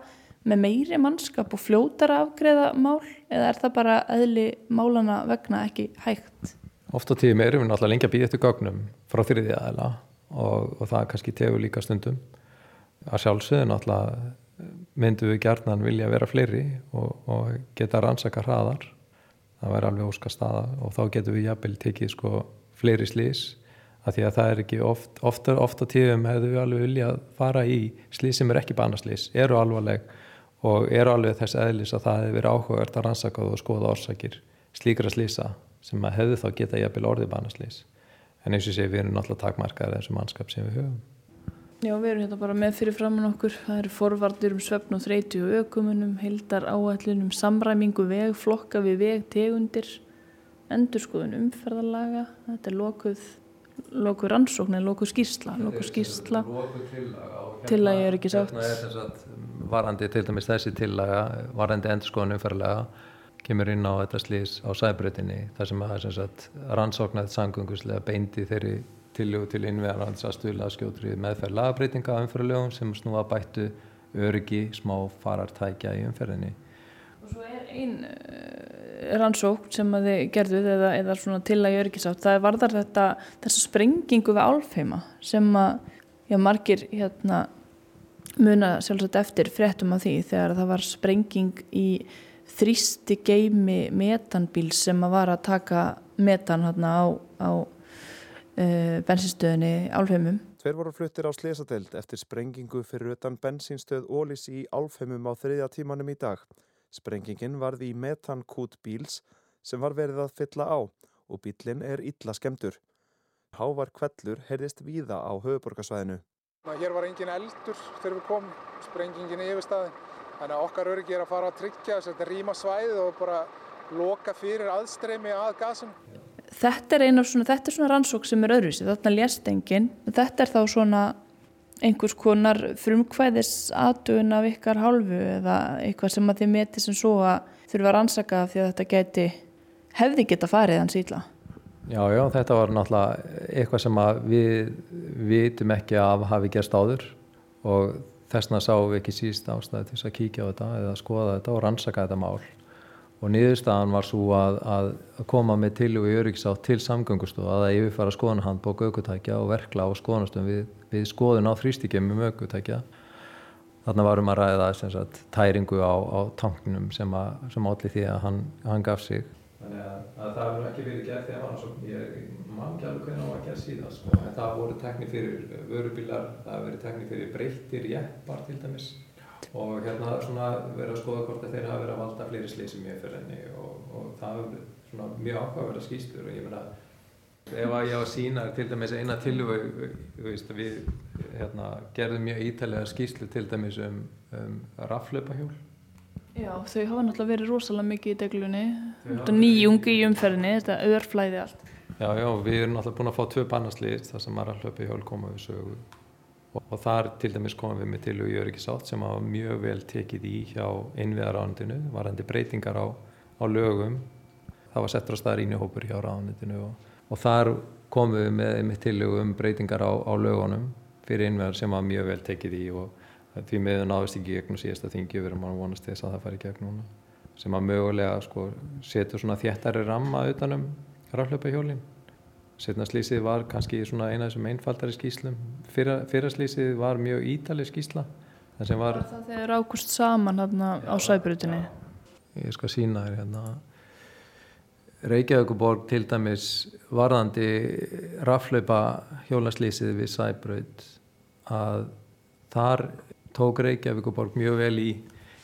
með meiri mannskap og fljótara afgreða mál eða er það bara eðli málana vegna ekki hægt? Oft á tíðum erum við náttúrulega lengi að býða eftir gögnum frá þriði aðela og, og það kannski tegur líka stundum. Að sjálfsögðu náttúrulega myndum við gerðnan vilja vera fleiri og, og geta rannsaka hraðar. Það væri alveg óska staða og þá getum við jafnvel tekið sko fleiri slís að því að það er ekki oft, ofta, ofta tíðum hefðu við alveg vilja að fara í slís sem er ekki banaslís, eru alvarleg og eru alveg þess aðlis að það hefur verið áhugavert að rannsaka og skoða orsakir slíkra slísa sem að hefðu þá geta jafnvel orðið banaslís en eins og sé við erum náttúrulega takmarkaðið þessu mannskap sem við höfum Já, við erum hérna bara með fyrir framann okkur. Það eru forvardir um svefn og þreyti og ökumunum, heildar áallunum samræmingu veg, flokka við veg, tegundir endurskoðun umferðarlaga, þetta er lokuð loku rannsókn eða loku skýrsla, loku skýrsla. Til að ég er ekki sátt. Hérna er varandi til dæmis þessi tillaga, varandi endurskoðan umferðlega, kemur inn á þetta slís á sæbreytinni þar sem að rannsóknað sangunguslega beindi þeirri tillögu til innvegarans að stuðla skjótri meðferð lagabreitinga á umferðalögum sem snúa bættu öryggi smá farartækja í umferðinni. Og svo er einn uh, rannsókn sem að þið gerðuð eða, eða svona til að öryggisátt, það varðar þetta þessa sprengingu við álfheima sem að já, margir hérna muna sjálfsagt eftir fréttum af því þegar það var sprenging í þrýsti geimi metanbíl sem að var að taka metan hérna á, á bensinstöðinni Álfheimum. Tveir voru fluttir á slesadeild eftir sprengingu fyrir utan bensinstöð Ólís í Álfheimum á þriðja tímanum í dag. Sprengingin varði í metankút bíls sem var verið að fylla á og bílinn er illa skemdur. Hávar kvellur heyrðist víða á höfuborgarsvæðinu. Hér var engin eldur þegar við komum, sprengingin yfir staðin. Þannig að okkar öryggi er að fara að tryggja þess að rýma svæðið og bara loka fyrir aðstreymi að gasum. Þetta er eina svona, þetta er svona rannsók sem er öðruvísi, þarna lést enginn. Þetta er þá svona einhvers konar frumkvæðis aðdugin af ykkar hálfu eða eitthvað sem að þið meti sem svo að þurfa að rannsaka því að þetta geti, hefði geta farið hans íla. Já, já, þetta var náttúrulega eitthvað sem við vitum ekki að hafi gerst áður og þessna sáum við ekki síst ástæði til að kíkja á þetta eða skoða þetta og rannsaka þetta mál og niðurstaðan var svo að, að koma með til og í öryggisátt til samgöngustofa að það yfirfara skoðanhandbók aukutækja og verkla á skoðanastum við, við skoðun á þrýstíkjum um aukutækja þarna varum að ræða sagt, tæringu á, á tanknum sem, að, sem allir því að hann, hann gaf sig. Þannig að, að það hefur ekki verið gert því að hann svo, ég man ekki alveg hvernig það var gert síðan sko. en það voru tekni fyrir vörubílar, það verið tekni fyrir breyttir jeppar til dæmis og hérna svona verið að skoða hvort að þeir hafa verið að valda fleiri slísum í fyrir og, og það hefur svona mjög ákvæmverða skýstur og ég meina ef að ég á að sína til dæmis eina tilvögu við hérna, gerðum mjög ítælega skýslu til dæmis um, um raflöpahjól Já, þau hafa náttúrulega verið rosalega mikið í deglunni. Nýjungi í umferðinni þetta öðrflæði allt. Já, já, við erum náttúrulega búin að fá tvö bannaslýst þar sem aðra hlöpu hjól koma við sögu og, og þar til dæmis komum við með til og Jörgisátt sem hafa mjög vel tekið í hjá innviðaráðundinu varandi breytingar á, á lögum. Það var settur á staðar ínihópur hjá ráðundinu og, og þar komum við með, með til og um breytingar á, á lögunum fyrir innviðar sem hafa mjög vel tekið í og því meðu náðist ekki gegnum síðasta þingi. Erum að vonast þess að það fari gegn núna sem að mögulega sko, setur svona þjættari ramma utanum raflöpahjólin setna slísið var kannski svona eina af þessum einfaldari skýslum fyrra, fyrra slísið var mjög ítalið skýsla það sem var það þegar ákust saman hérna á sæbrutinni ég skal sína þér hérna. Reykjavíkuborg til dæmis varðandi raflöpa hjólaslísið við sæbrut að þar tók Reykjavíkuborg mjög vel í,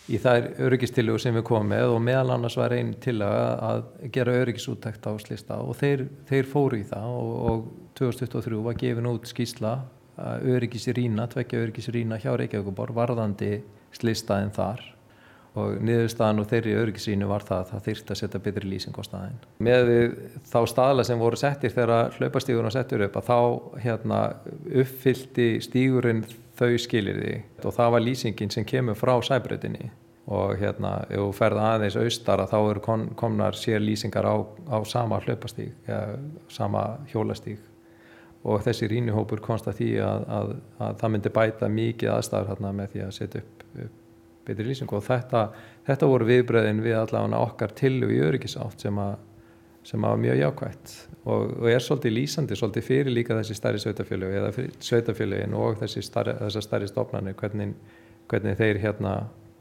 í þær öryggistillugu sem við komum með og meðal annars var einn til að gera öryggisúttækt á slista og þeir, þeir fóru í það og, og 2023 var gefin út skísla öryggisrýna, tvekja öryggisrýna hjá Reykjavíkuborg varðandi slistaðin þar og niðurstaðan og þeirri öryggisínu var það að það þyrft að setja betri lýsing á staðin. Með þá staðla sem voru settir þegar hlaupastígurinn settur upp að þá hérna, uppfyldi stígurinn þau skilir því og það var lýsingin sem kemur frá sæbröðinni og hérna ef þú ferð aðeins austara þá eru kom, komnar sér lýsingar á, á sama hlaupastíg eða sama hjólastíg og þessi rínihópur konsta því að, að, að það myndi bæta mikið aðstæður hérna með því að setja upp, upp betri lýsingu og þetta, þetta voru viðbröðin við allavega okkar tillu í öryggisátt sem að sem hafa mjög jákvægt og, og er svolítið lýsandi, svolítið fyrir líka þessi starri sveitafjölu eða sveitafjöluin og starri, þessar starri stofnarnir hvernig, hvernig þeir hérna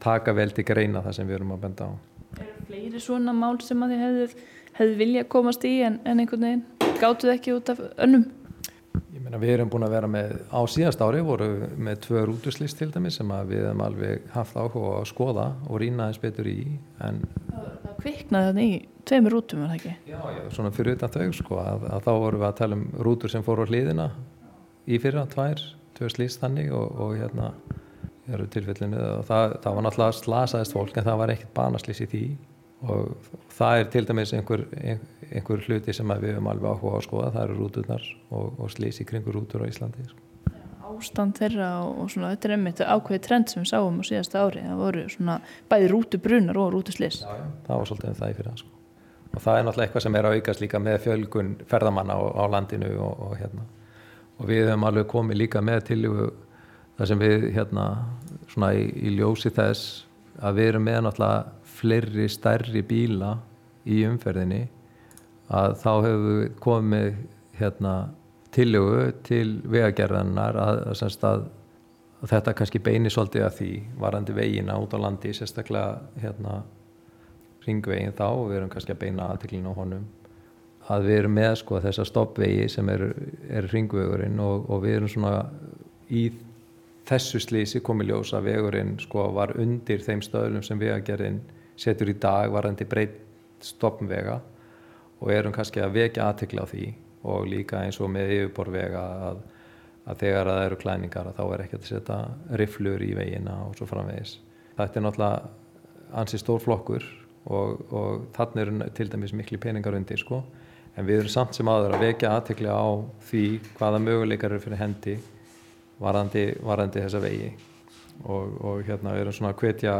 taka vel til greina það sem við erum að benda á. Er það fleiri svona mál sem að þið hefðu, hefðu vilja komast í en, en einhvern veginn gáttuð ekki út af önnum? Meina við erum búin að vera með, á síðast ári voru með tvö rútuslist til dæmi sem við hefum alveg haft áhuga að skoða og rýna eins betur í en Það, það kviknaði þannig í tveimur rútum, er það ekki? Já, já, svona fyrir utan þau sko að, að þá vorum við að tala um rútur sem fóru á hliðina í fyrra, tvær, tvö slýst þannig og, og hérna eru tilfellinu og það, það var náttúrulega slasaðist fólk en það var ekkert banaslýs í því og það er til dæmis einhver, einhver hluti sem við höfum alveg áhuga á að skoða, það eru rúturnar og, og slísi kringur rútur á Íslandi. Sko. Ástand þeirra og, og svona, þetta er einmitt ákveði trend sem við sáum á síðasta ári, það voru svona bæði rútubrunar og rútuslis. Já, já, það var svolítið um það í fyrir sko. Og það er náttúrulega eitthvað sem er að aukast líka með fjölgun ferðamanna á, á landinu og, og hérna. Og við höfum alveg komið líka með til það sem við hérna svona í, í ljósi þess að við erum með náttúrulega fleiri stærri bíla í umferðinni að þá hefur komið hérna tillögu til vegagerðanar að, að, að, að þetta kannski beini svolítið að því varandi vegina út á landi sérstaklega hérna ringvegin þá og við erum kannski að beina aðteklinu á honum að við erum með sko þessa stoppvegi sem er, er ringvegurinn og, og við erum svona í þessu slísi komið ljósa vegurinn sko var undir þeim stöðlum sem vegagerðin setur í dag varandi breytt stoppvega og erum kannski að vekja aðtekla á því og líka eins og með yfirborvega að, að þegar það eru klæningar þá er ekki að setja riflur í vegina og svo framvegis. Þetta er náttúrulega ansið stór flokkur og, og þannig eru til dæmis miklu peningar undir sko en við erum samt sem aður að vekja aðtekla á því hvaða möguleikar eru fyrir hendi varandi, varandi þessa vegi og, og hérna erum svona að hvetja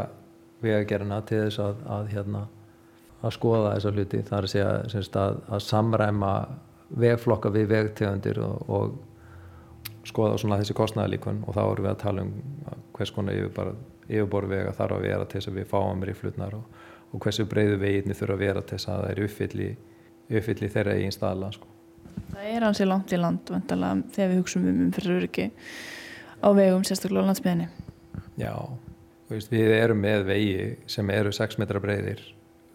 vegagerina til þess að, að hérna að skoða þessa hluti það er að segja semst, að, að samræma vegflokka við vegtegundir og, og skoða svona þessi kostnæðalíkun og þá erum við að tala um hvers konar yfirborð vega þarf að vera til þess að við fáum riflutnar og, og hversu breyðu veginni þurfa að vera til þess að það er uppfylli, uppfylli þeirra eigin staðla sko. Það er hansi langt í land vendala, þegar við hugsaum um umfyrir öryggi á vegum sérstaklega á landsmiðinni Já, veist, við erum með vegi sem eru 6 metra breyðir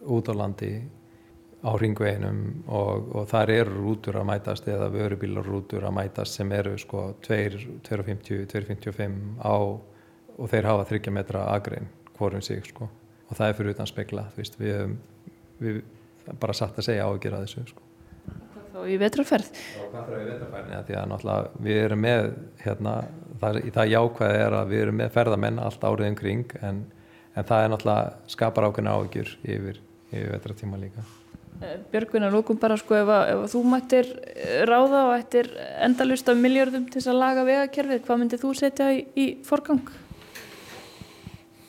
út á landi á ringveginum og, og þar eru rútur að mætast eða vörubílar rútur að mætast sem eru sko 2,50, 2,55 á og þeir hafa 30 metra agrein hvorum sig sko og það er fyrir utan spekla veist, við, við bara satt að segja á að gera þessu sko. Þá í vetraferð? Hvað þarf í vetraferðin? Því að náttúrulega við erum með hérna, það, það jákvæði er að við erum með ferðamenn allt árið umkring en, en það er náttúrulega skapar ákveðna áhugjur yfir, yfir vetratíma líka. Eh, Björgvin að lókum bara sko ef, að, ef að þú mættir eh, ráða og ættir endalust af miljardum til að laga vegakerfið, hvað myndir þú setja í, í forgang?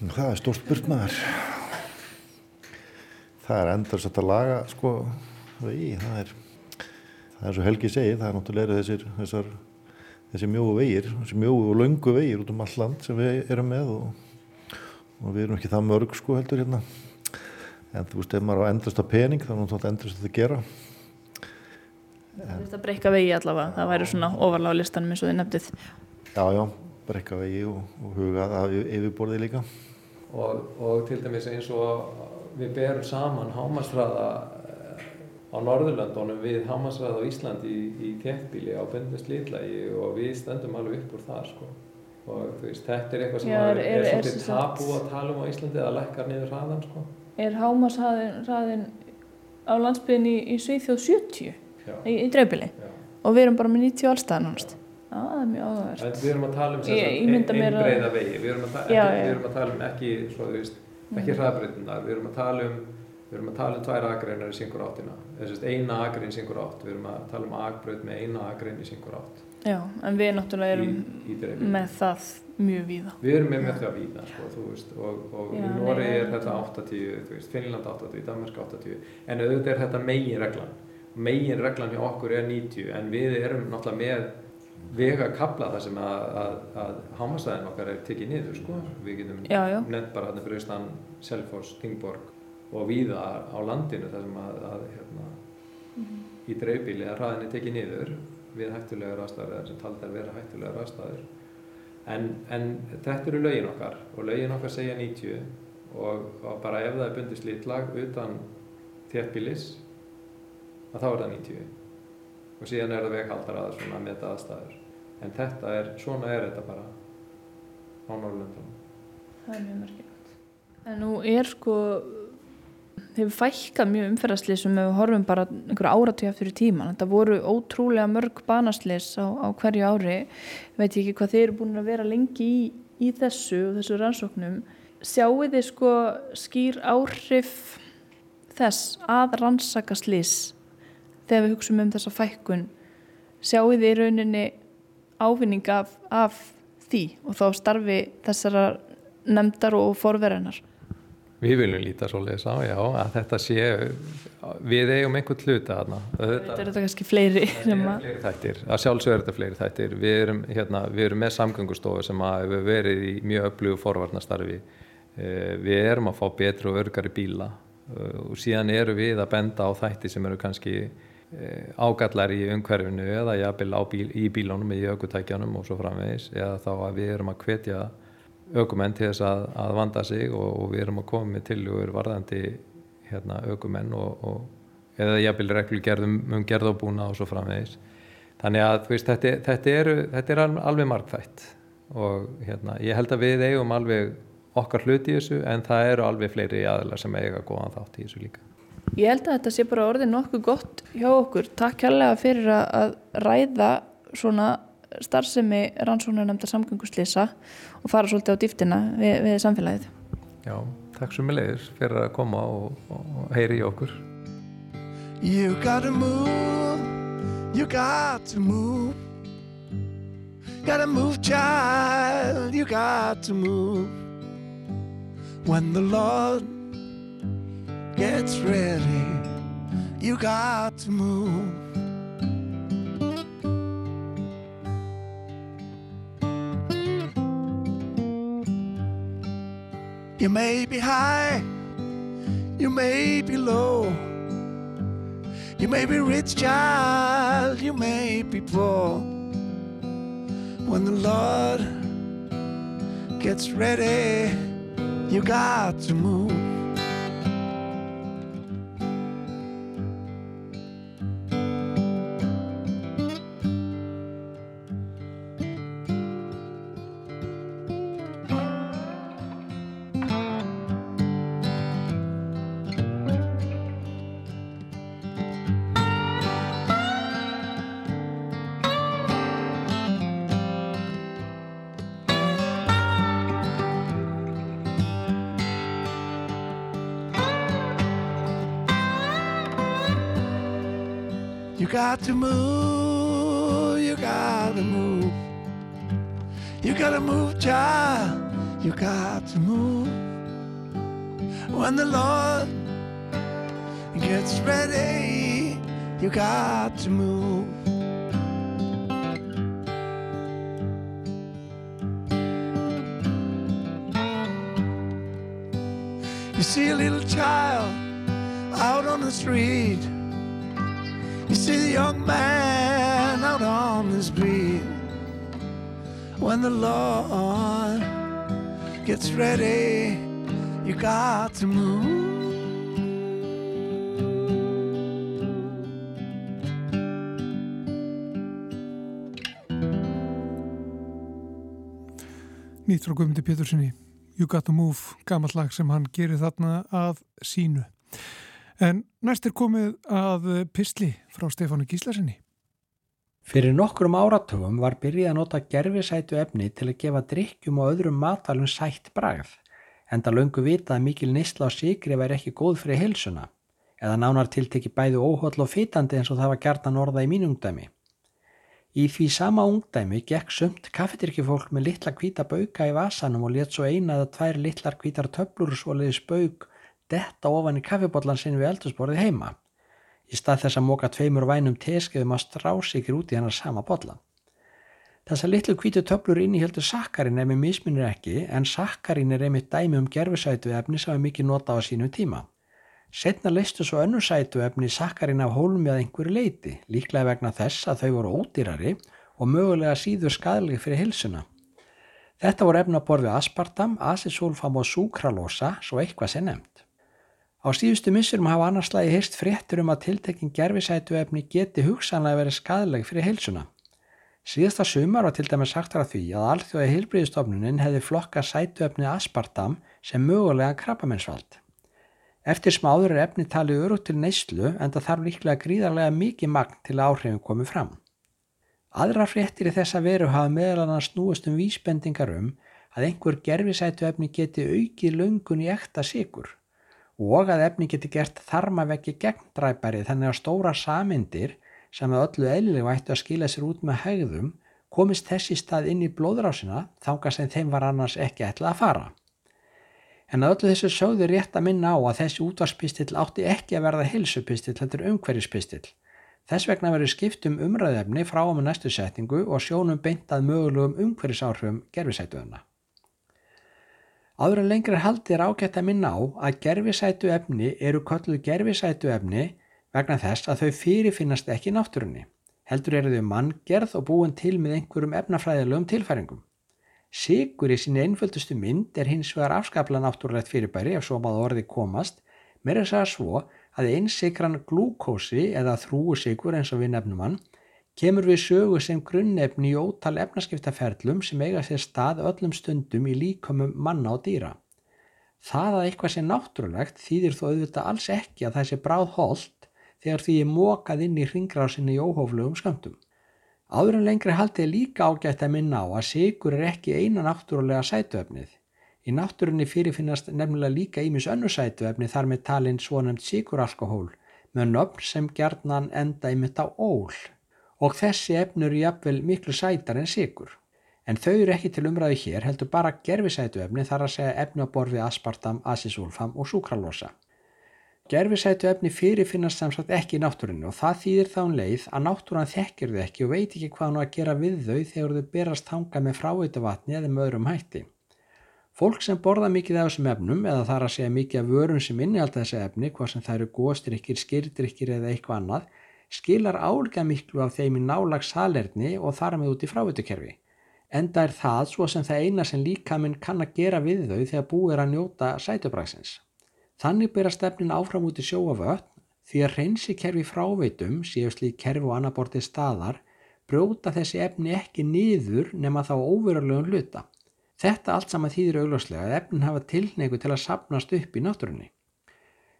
Það er stórt burt maður. Það er endalust að laga sko í, það er, það er svo Helgi segi, það er náttúrulega þessir, þessar, þessi mjóu vegir, þessi mjóu og löngu vegir út um all land sem við erum með og, og við erum ekki það mörg sko heldur hérna en þú veist, ef maður á endast að pening þá er náttúrulega endast að það gera. Það er að breyka vegi allavega. Það væri svona ofarláð listanum eins og þið nefndið. Já, já, breyka vegi og, og huga það yfirborði líka. Og, og til dæmis eins og við berum saman hámasræða á Norðurlandunum við hámasræða á Íslandi í, í tettbíli á bendast litlægi og við stöndum alveg upp úr það sko. Og þú veist, þetta er eitthvað sem já, er, er, er, er svolítið tabu að tala um á Íslandi að lækka niður hraðan sko er hámasræðin á landsbygðin í, í Svíþjóð 70 Já. í, í dreifbili og við erum bara með 90 allstæðan ánast það er mjög áhugavert. Við erum að tala um einbreyða vegi. Við erum, já, ekki, við erum að tala um ekki svo, veist, ekki mm. hraðbreytunar við erum að tala um við erum að tala um tvær agreinar í syngur áttina. Eina agrein í syngur átt. Við erum að tala um agbreyt með eina agrein í syngur átt. Já, en við náttúrulega erum í, í með það mjög víða. Við erum með, með það víða, sko, veist, og, og Já, í Nóri er þetta 80, þú veist, Finnland 80, Danmark 80, en auðvitað er þetta megin reglan. Megin reglan hjá okkur er 90, en við erum náttúrulega með vega að kapla það sem að, að, að hámasæðin okkar er tekið niður, sko. Við getum nefnt bara hérna fyrir austan Selfors, Tingborg og víða á landinu þar sem að, að hérna, mm -hmm. í dreifbíli að hraðin er tekið niður við hættulegar aðstæður eða sem taldar vera hættulegar aðstæður en, en þetta eru lögin okkar og lögin okkar segja 90 og, og bara ef það er bundið slítlag utan að þá er það 90 og síðan er það veghaldar að svona með þetta aðstæður. En þetta er, svona er þetta bara á Norrlundunum Það er mjög merkilegt. En nú er sko hefur fækkað mjög umferðarslisum ef við horfum bara einhverja áratíu eftir í tíman þetta voru ótrúlega mörg banaslis á, á hverju ári. Veit ég ekki hvað þeir eru búin að vera lengi í, í þessu og þessu rannsóknum. Sjáu þið sko skýr áhrif þess að rannsaka slis þegar við hugsaum um þessa fækkun? Sjáu þið í rauninni ávinning af, af því og þá starfi þessara nefndar og forverennar Við viljum líta svolítið sá, já, að þetta sé, við eigum einhvern hluta þarna. Þetta er þetta kannski fleiri að... Fleiri þættir, að sjálfsögur þetta fleiri þættir. Við erum, hérna, við erum með samgöngustofu sem hefur verið í mjög öflugu forvarnastarfi. Eh, við erum að fá betru og örgari bíla eh, og síðan eru við að benda á þætti sem eru kannski eh, ágallar í umhverfinu eða jafnvel bíl, í bílónum, í aukutækjanum og svo framvegis eða þá að við erum að hvetja aukumenn til þess að, að vanda sig og, og við erum að koma með tilugur varðandi hérna, aukumenn og, og eða jafnvel reglugerðum um gerðabúna og svo framvegis þannig að veist, þetta, þetta, er, þetta er alveg markþætt og hérna, ég held að við eigum alveg okkar hluti í þessu en það eru alveg fleiri aðlar sem eiga góðan þátt í þessu líka Ég held að þetta sé bara orðið nokkuð gott hjá okkur. Takk kærlega fyrir að ræða svona starfsemi rannsóknarnefndar samgönguslýsa og fara svolítið á dýftina við, við samfélagið. Já, takk svo með leiðis fyrir að koma og, og heyri í okkur. You gotta move, you got to move Gotta move child, you got to move When the Lord gets ready, you got to move You may be high, you may be low. You may be rich, child, you may be poor. When the Lord gets ready, you got to move. Got to move, you gotta move. You gotta move, child, you got to move. When the Lord gets ready, you got to move. You see a little child out on the street see the young man out on his beat. When the Lord gets ready, you got to move. Nýtt frá Guðmundi Péturssoni You Got To Move, gammal lag sem hann gerir þarna að sínu En næst er komið að pistli frá Stefánu Gíslasinni. Fyrir nokkrum áratugum var byrjið að nota gerfisætu efni til að gefa drikkjum og öðrum matalum sætt bragð, en það löngu vita að mikil nýstla á sigri væri ekki góð fyrir hilsuna, eða nánar tilteki bæðu óhóll og fytandi eins og það var gert að norða í mín ungdæmi. Í því sama ungdæmi gekk sumt kaffetirkifólk með litla hvita bauka í vasanum og let svo eina eða tvær litlar hvítar töflur svoliðis bauk detta ofan í kaffibotlan sinn við eldusborðið heima í stað þess að móka tveimur vænum teskeiðum að strá sigir út í hennar sama botla. Þessar litlu kvítu töflur innihjöldu sakkarin ef með misminir ekki en sakkarin er einmitt dæmi um gerfisætu efni sem er mikið nota á sínum tíma. Setna leistu svo önnu sætu efni sakkarin af hólum eða einhverju leiti, líklega vegna þess að þau voru ódýrari og mögulega síður skadalegi fyrir hilsuna. Þetta voru efnaborðu aspartam, asisólfam og súkralosa, svo eitthvað sé nefnd. Á síðustu missurum hafa annarslagi heist fréttur um að tiltekking gerfisætuefni geti hugsanlega verið skadleg fyrir heilsuna. Síðasta sumar var til dæmis sagt að því að alþjóði heilbríðistofnunin hefði flokka sætuefni aspartam sem mögulega krabbamennsvald. Eftir smáður er efni talið örugt til neyslu en það þarf líklega gríðarlega mikið magn til að áhrifin komið fram. Aðra fréttir í þessa veru hafa meðal annars snúast um vísbendingar um að einhver gerfisætuefni geti aukið löngun í ekta sigur og að efni geti gert þarmaveggi gegndræpari þannig að stóra samindir sem að öllu eðlilegu ættu að skila sér út með hægðum komist þessi stað inn í blóðrásina þánga sem þeim var annars ekki ætlað að fara. En að öllu þessu sögðu rétt að minna á að þessi útvarspistill átti ekki að verða hilsupistill, er umhverjuspistill. Þess vegna verður skipt um umræðefni frá með næstu settingu og sjónum beintað mögulegum umhverjusáhrifum gerfisætuðuna. Áður en lengri haldi er ágætt að minna á að gerfisætu efni eru kölluð gerfisætu efni vegna þess að þau fyrirfinnast ekki náttúrunni. Heldur eru þau manngerð og búin til með einhverjum efnafræðilegum tilfæringum. Sigur í sinni einföldustu mynd er hins vegar afskapla náttúrulegt fyrirbæri ef svo maður orði komast, mér er það svo að einsikran glúkósi eða þrúusikur eins og við nefnum hann kemur við sögu sem grunnefni í ótal efnaskiptaferlum sem eiga sér stað öllum stundum í líkomum manna og dýra. Það að eitthvað sé náttúrulegt þýðir þó auðvitað alls ekki að það sé bráð holdt þegar því er mókað inn í hringrásinni í óhóflugum skamtum. Áður en lengri haldið líka ágætt að minna á að sigur er ekki eina náttúrulega sætuefnið. Í náttúrunni fyrirfinnast nefnilega líka ímis önnu sætuefni þar með talinn svonemt siguralkohól með nöfn sem gerðnan enda ímitt á ól og þessi efnur eru jafnvel miklu sætar en sigur. En þau eru ekki til umræðu hér heldur bara gerfisætu efni þar að segja efni á borfi aspartam, asisúlfam og súkralosa. Gerfisætu efni fyrirfinnast samsagt ekki í náttúrunni og það þýðir þá um leið að náttúran þekkir þau ekki og veit ekki hvað hann á að gera við þau þegar þau berast hanga með fráveituvatni eða með öðrum hætti. Fólk sem borða mikið af þessum efnum eða þar að segja mikið af vörum sem innihald þessi efni, hvað sem það eru góðstrykkir, skýrdrykkir eða eitthvað annað, skilar álga miklu af þeim í nálags salerni og þar með út í fráveitukerfi. Enda er það svo sem það eina sem líka minn kann að gera við þau þegar búið er að njóta sætubræksins. Þannig byrja stefnin áfram út í sjóaföld því að reynsikerfi fráveitum, séu slík kerfi og annabortið staðar, brjóta þessi efni ekki niður nema þá óverulegum hluta. Þetta allt saman þýðir augláslega að efnin hafa tilneiku til að sapnast upp í náttúrunni.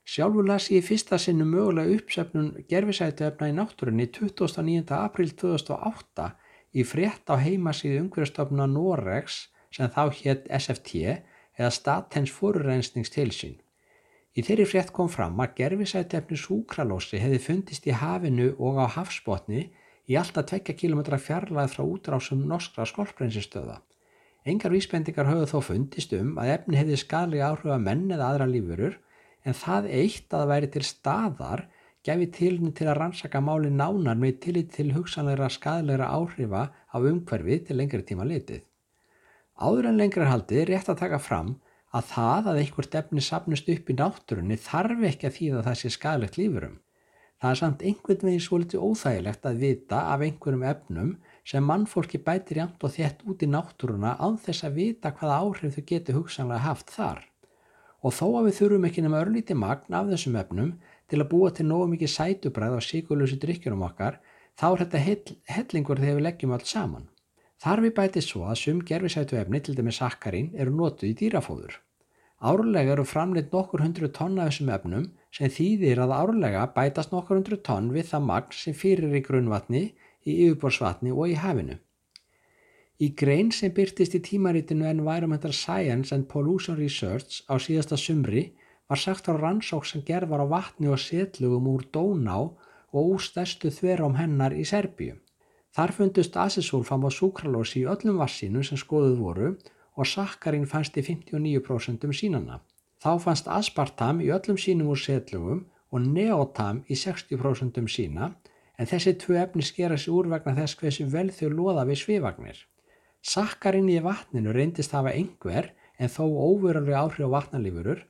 Sjálfur las ég fyrsta sinnu mögulega uppsefnun gerfisætuefna í náttúrunni 29. april 2008 í frétt á heimasíðu umhverjastofna Noregs sem þá hétt SFT eða Statens fórurrensningstilsyn. Í þeirri frétt kom fram að gerfisætuefni súkralósi hefði fundist í hafinu og á hafsbotni í alltaf 2 km fjarlæð frá útrásum norskra skolprensistöða. Engar vísbendingar höfðu þó fundist um að efni hefði skadlega áhrif að menn eða aðra lífurur en það eitt að væri til staðar gefi tilni til að rannsaka máli nánar með tillit til hugsanleira skadleira áhrifa á umhverfi til lengri tíma litið. Áður en lengri haldi er rétt að taka fram að það að einhvert efni sapnust upp í náttúrunni þarf ekki að þýða það sé skadlegt lífurum. Það er samt einhvern veginn svo litið óþægilegt að vita af einhverjum efnum sem mannfólki bætir jæmt og þétt út í náttúruna án þess að vita hvaða áhrif þau getur hugsanlega haft þar og þó að við þurfum ekki nema örlíti magn af þessum efnum til að búa til nógu mikið sætubræð á síkulösi drikkjunum okkar, þá er þetta hell, hellingur þegar við leggjum allt saman. Þar við bætið svo að sum gerfisætu efni, til dæmis sakkarín, eru notuð í dýrafóður. Árlega eru framleitt nokkur hundru tonn af þessum efnum sem þýðir að árlega bætast nokkur hundru tonn við það magn sem fyrir í grunnvatni, í yfirborsvatni og í hafinu. Í grein sem byrtist í tímaritinu Environmental Science and Pollution Research á síðasta sumri var sagt á rannsók sem gerð var á vatni og setlugum úr Dóná og úr stærstu þverjum hennar í Serbíu. Þar fundust asesúlfam og súkralósi í öllum vassinu sem skoðuð voru og sakkarinn fannst í 59% sínana. Þá fannst aspartam í öllum sínum úr setlugum og neotam í 60% sína en þessi tvö efni skera sig úr vegna þess hversu vel þau loða við svivagnir. Sakkarinn í vatninu reyndist hafa einhver en þó óverulega áhrif á vatnalífurur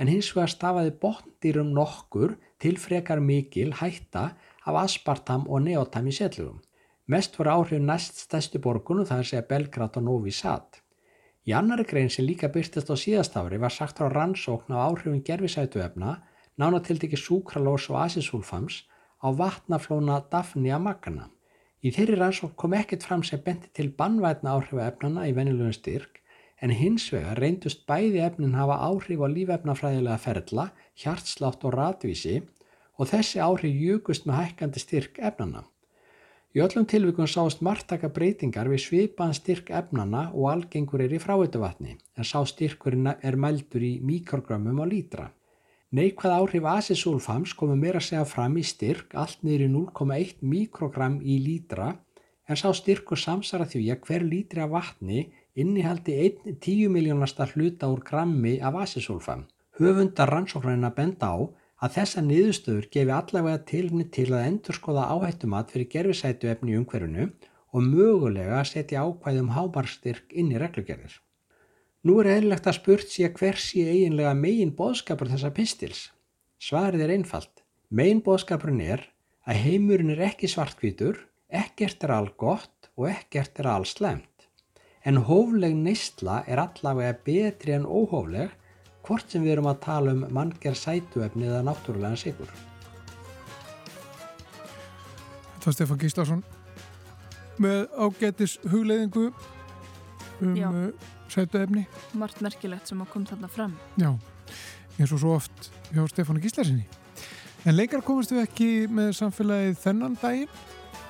en hins vegar stafaði botndýrum nokkur til frekar mikil hætta af aspartam og neotam í setlugum. Mest voru áhrif næst stæstu borgunu það er segja Belgrad og Novi Sad. Í annari grein sem líka byrtist á síðastári var sagt á rannsókn á áhrifin gerfisætuefna nánatildegi súkralós og asisúlfams á vatnaflóna Daphnia magna. Í þeirri rannsók kom ekkert fram sem benti til bannvætna áhrifa efnana í venjulegum styrk en hins vegar reyndust bæði efnin hafa áhrif á lífefnafræðilega ferla, hjartslátt og ratvísi og þessi áhrif júkust með hækkandi styrk efnana. Í öllum tilvíkun sást margtaka breytingar við svipaðan styrk efnana og algengur er í fráveituvatni en sá styrkurinn er mældur í mikrogramum á lítra. Neikvæð áhrif asisúlfams komu meira að segja fram í styrk allt niður í 0,1 mikrogram í lítra en sá styrku samsara því að hver lítri af vatni innihaldi 1 10 miljónasta hluta úr grammi af asisúlfam. Höfundar rannsóknarinn að benda á að þessa niðurstöður gefi allavega tilfni til að endurskoða áhættumat fyrir gerfisætu efni í umhverfinu og mögulega setja ákvæðum hámarstyrk inn í reglugerðir. Nú er eðlilegt að spurt sé hvers sé eiginlega megin bóðskapur þessa pistils. Svarið er einfalt. Megin bóðskapurinn er að heimurinn er ekki svartkvítur, ekkert er all gott og ekkert er all slemt. En hófleg neistla er allavega betri en óhófleg hvort sem við erum að tala um manngjör sætuefni eða náttúrulega sigur. Þetta var Stefán Gíslason með ágætis hugleiðingu um Já. Uh, sætuefni. Margt merkilegt sem að kom þarna fram. Já, eins og svo oft hjá Stefánu Gíslasinni. En lengar komast við ekki með samfélagið þennan daginn.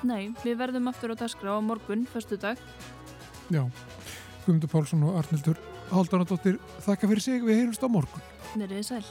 Nei, við verðum aftur á dagskrá á morgun, förstu dag. Já, Guðmundur Pálsson og Arnildur Haldanadóttir þakka fyrir sig. Við heyrumst á morgun. Neriði sæl.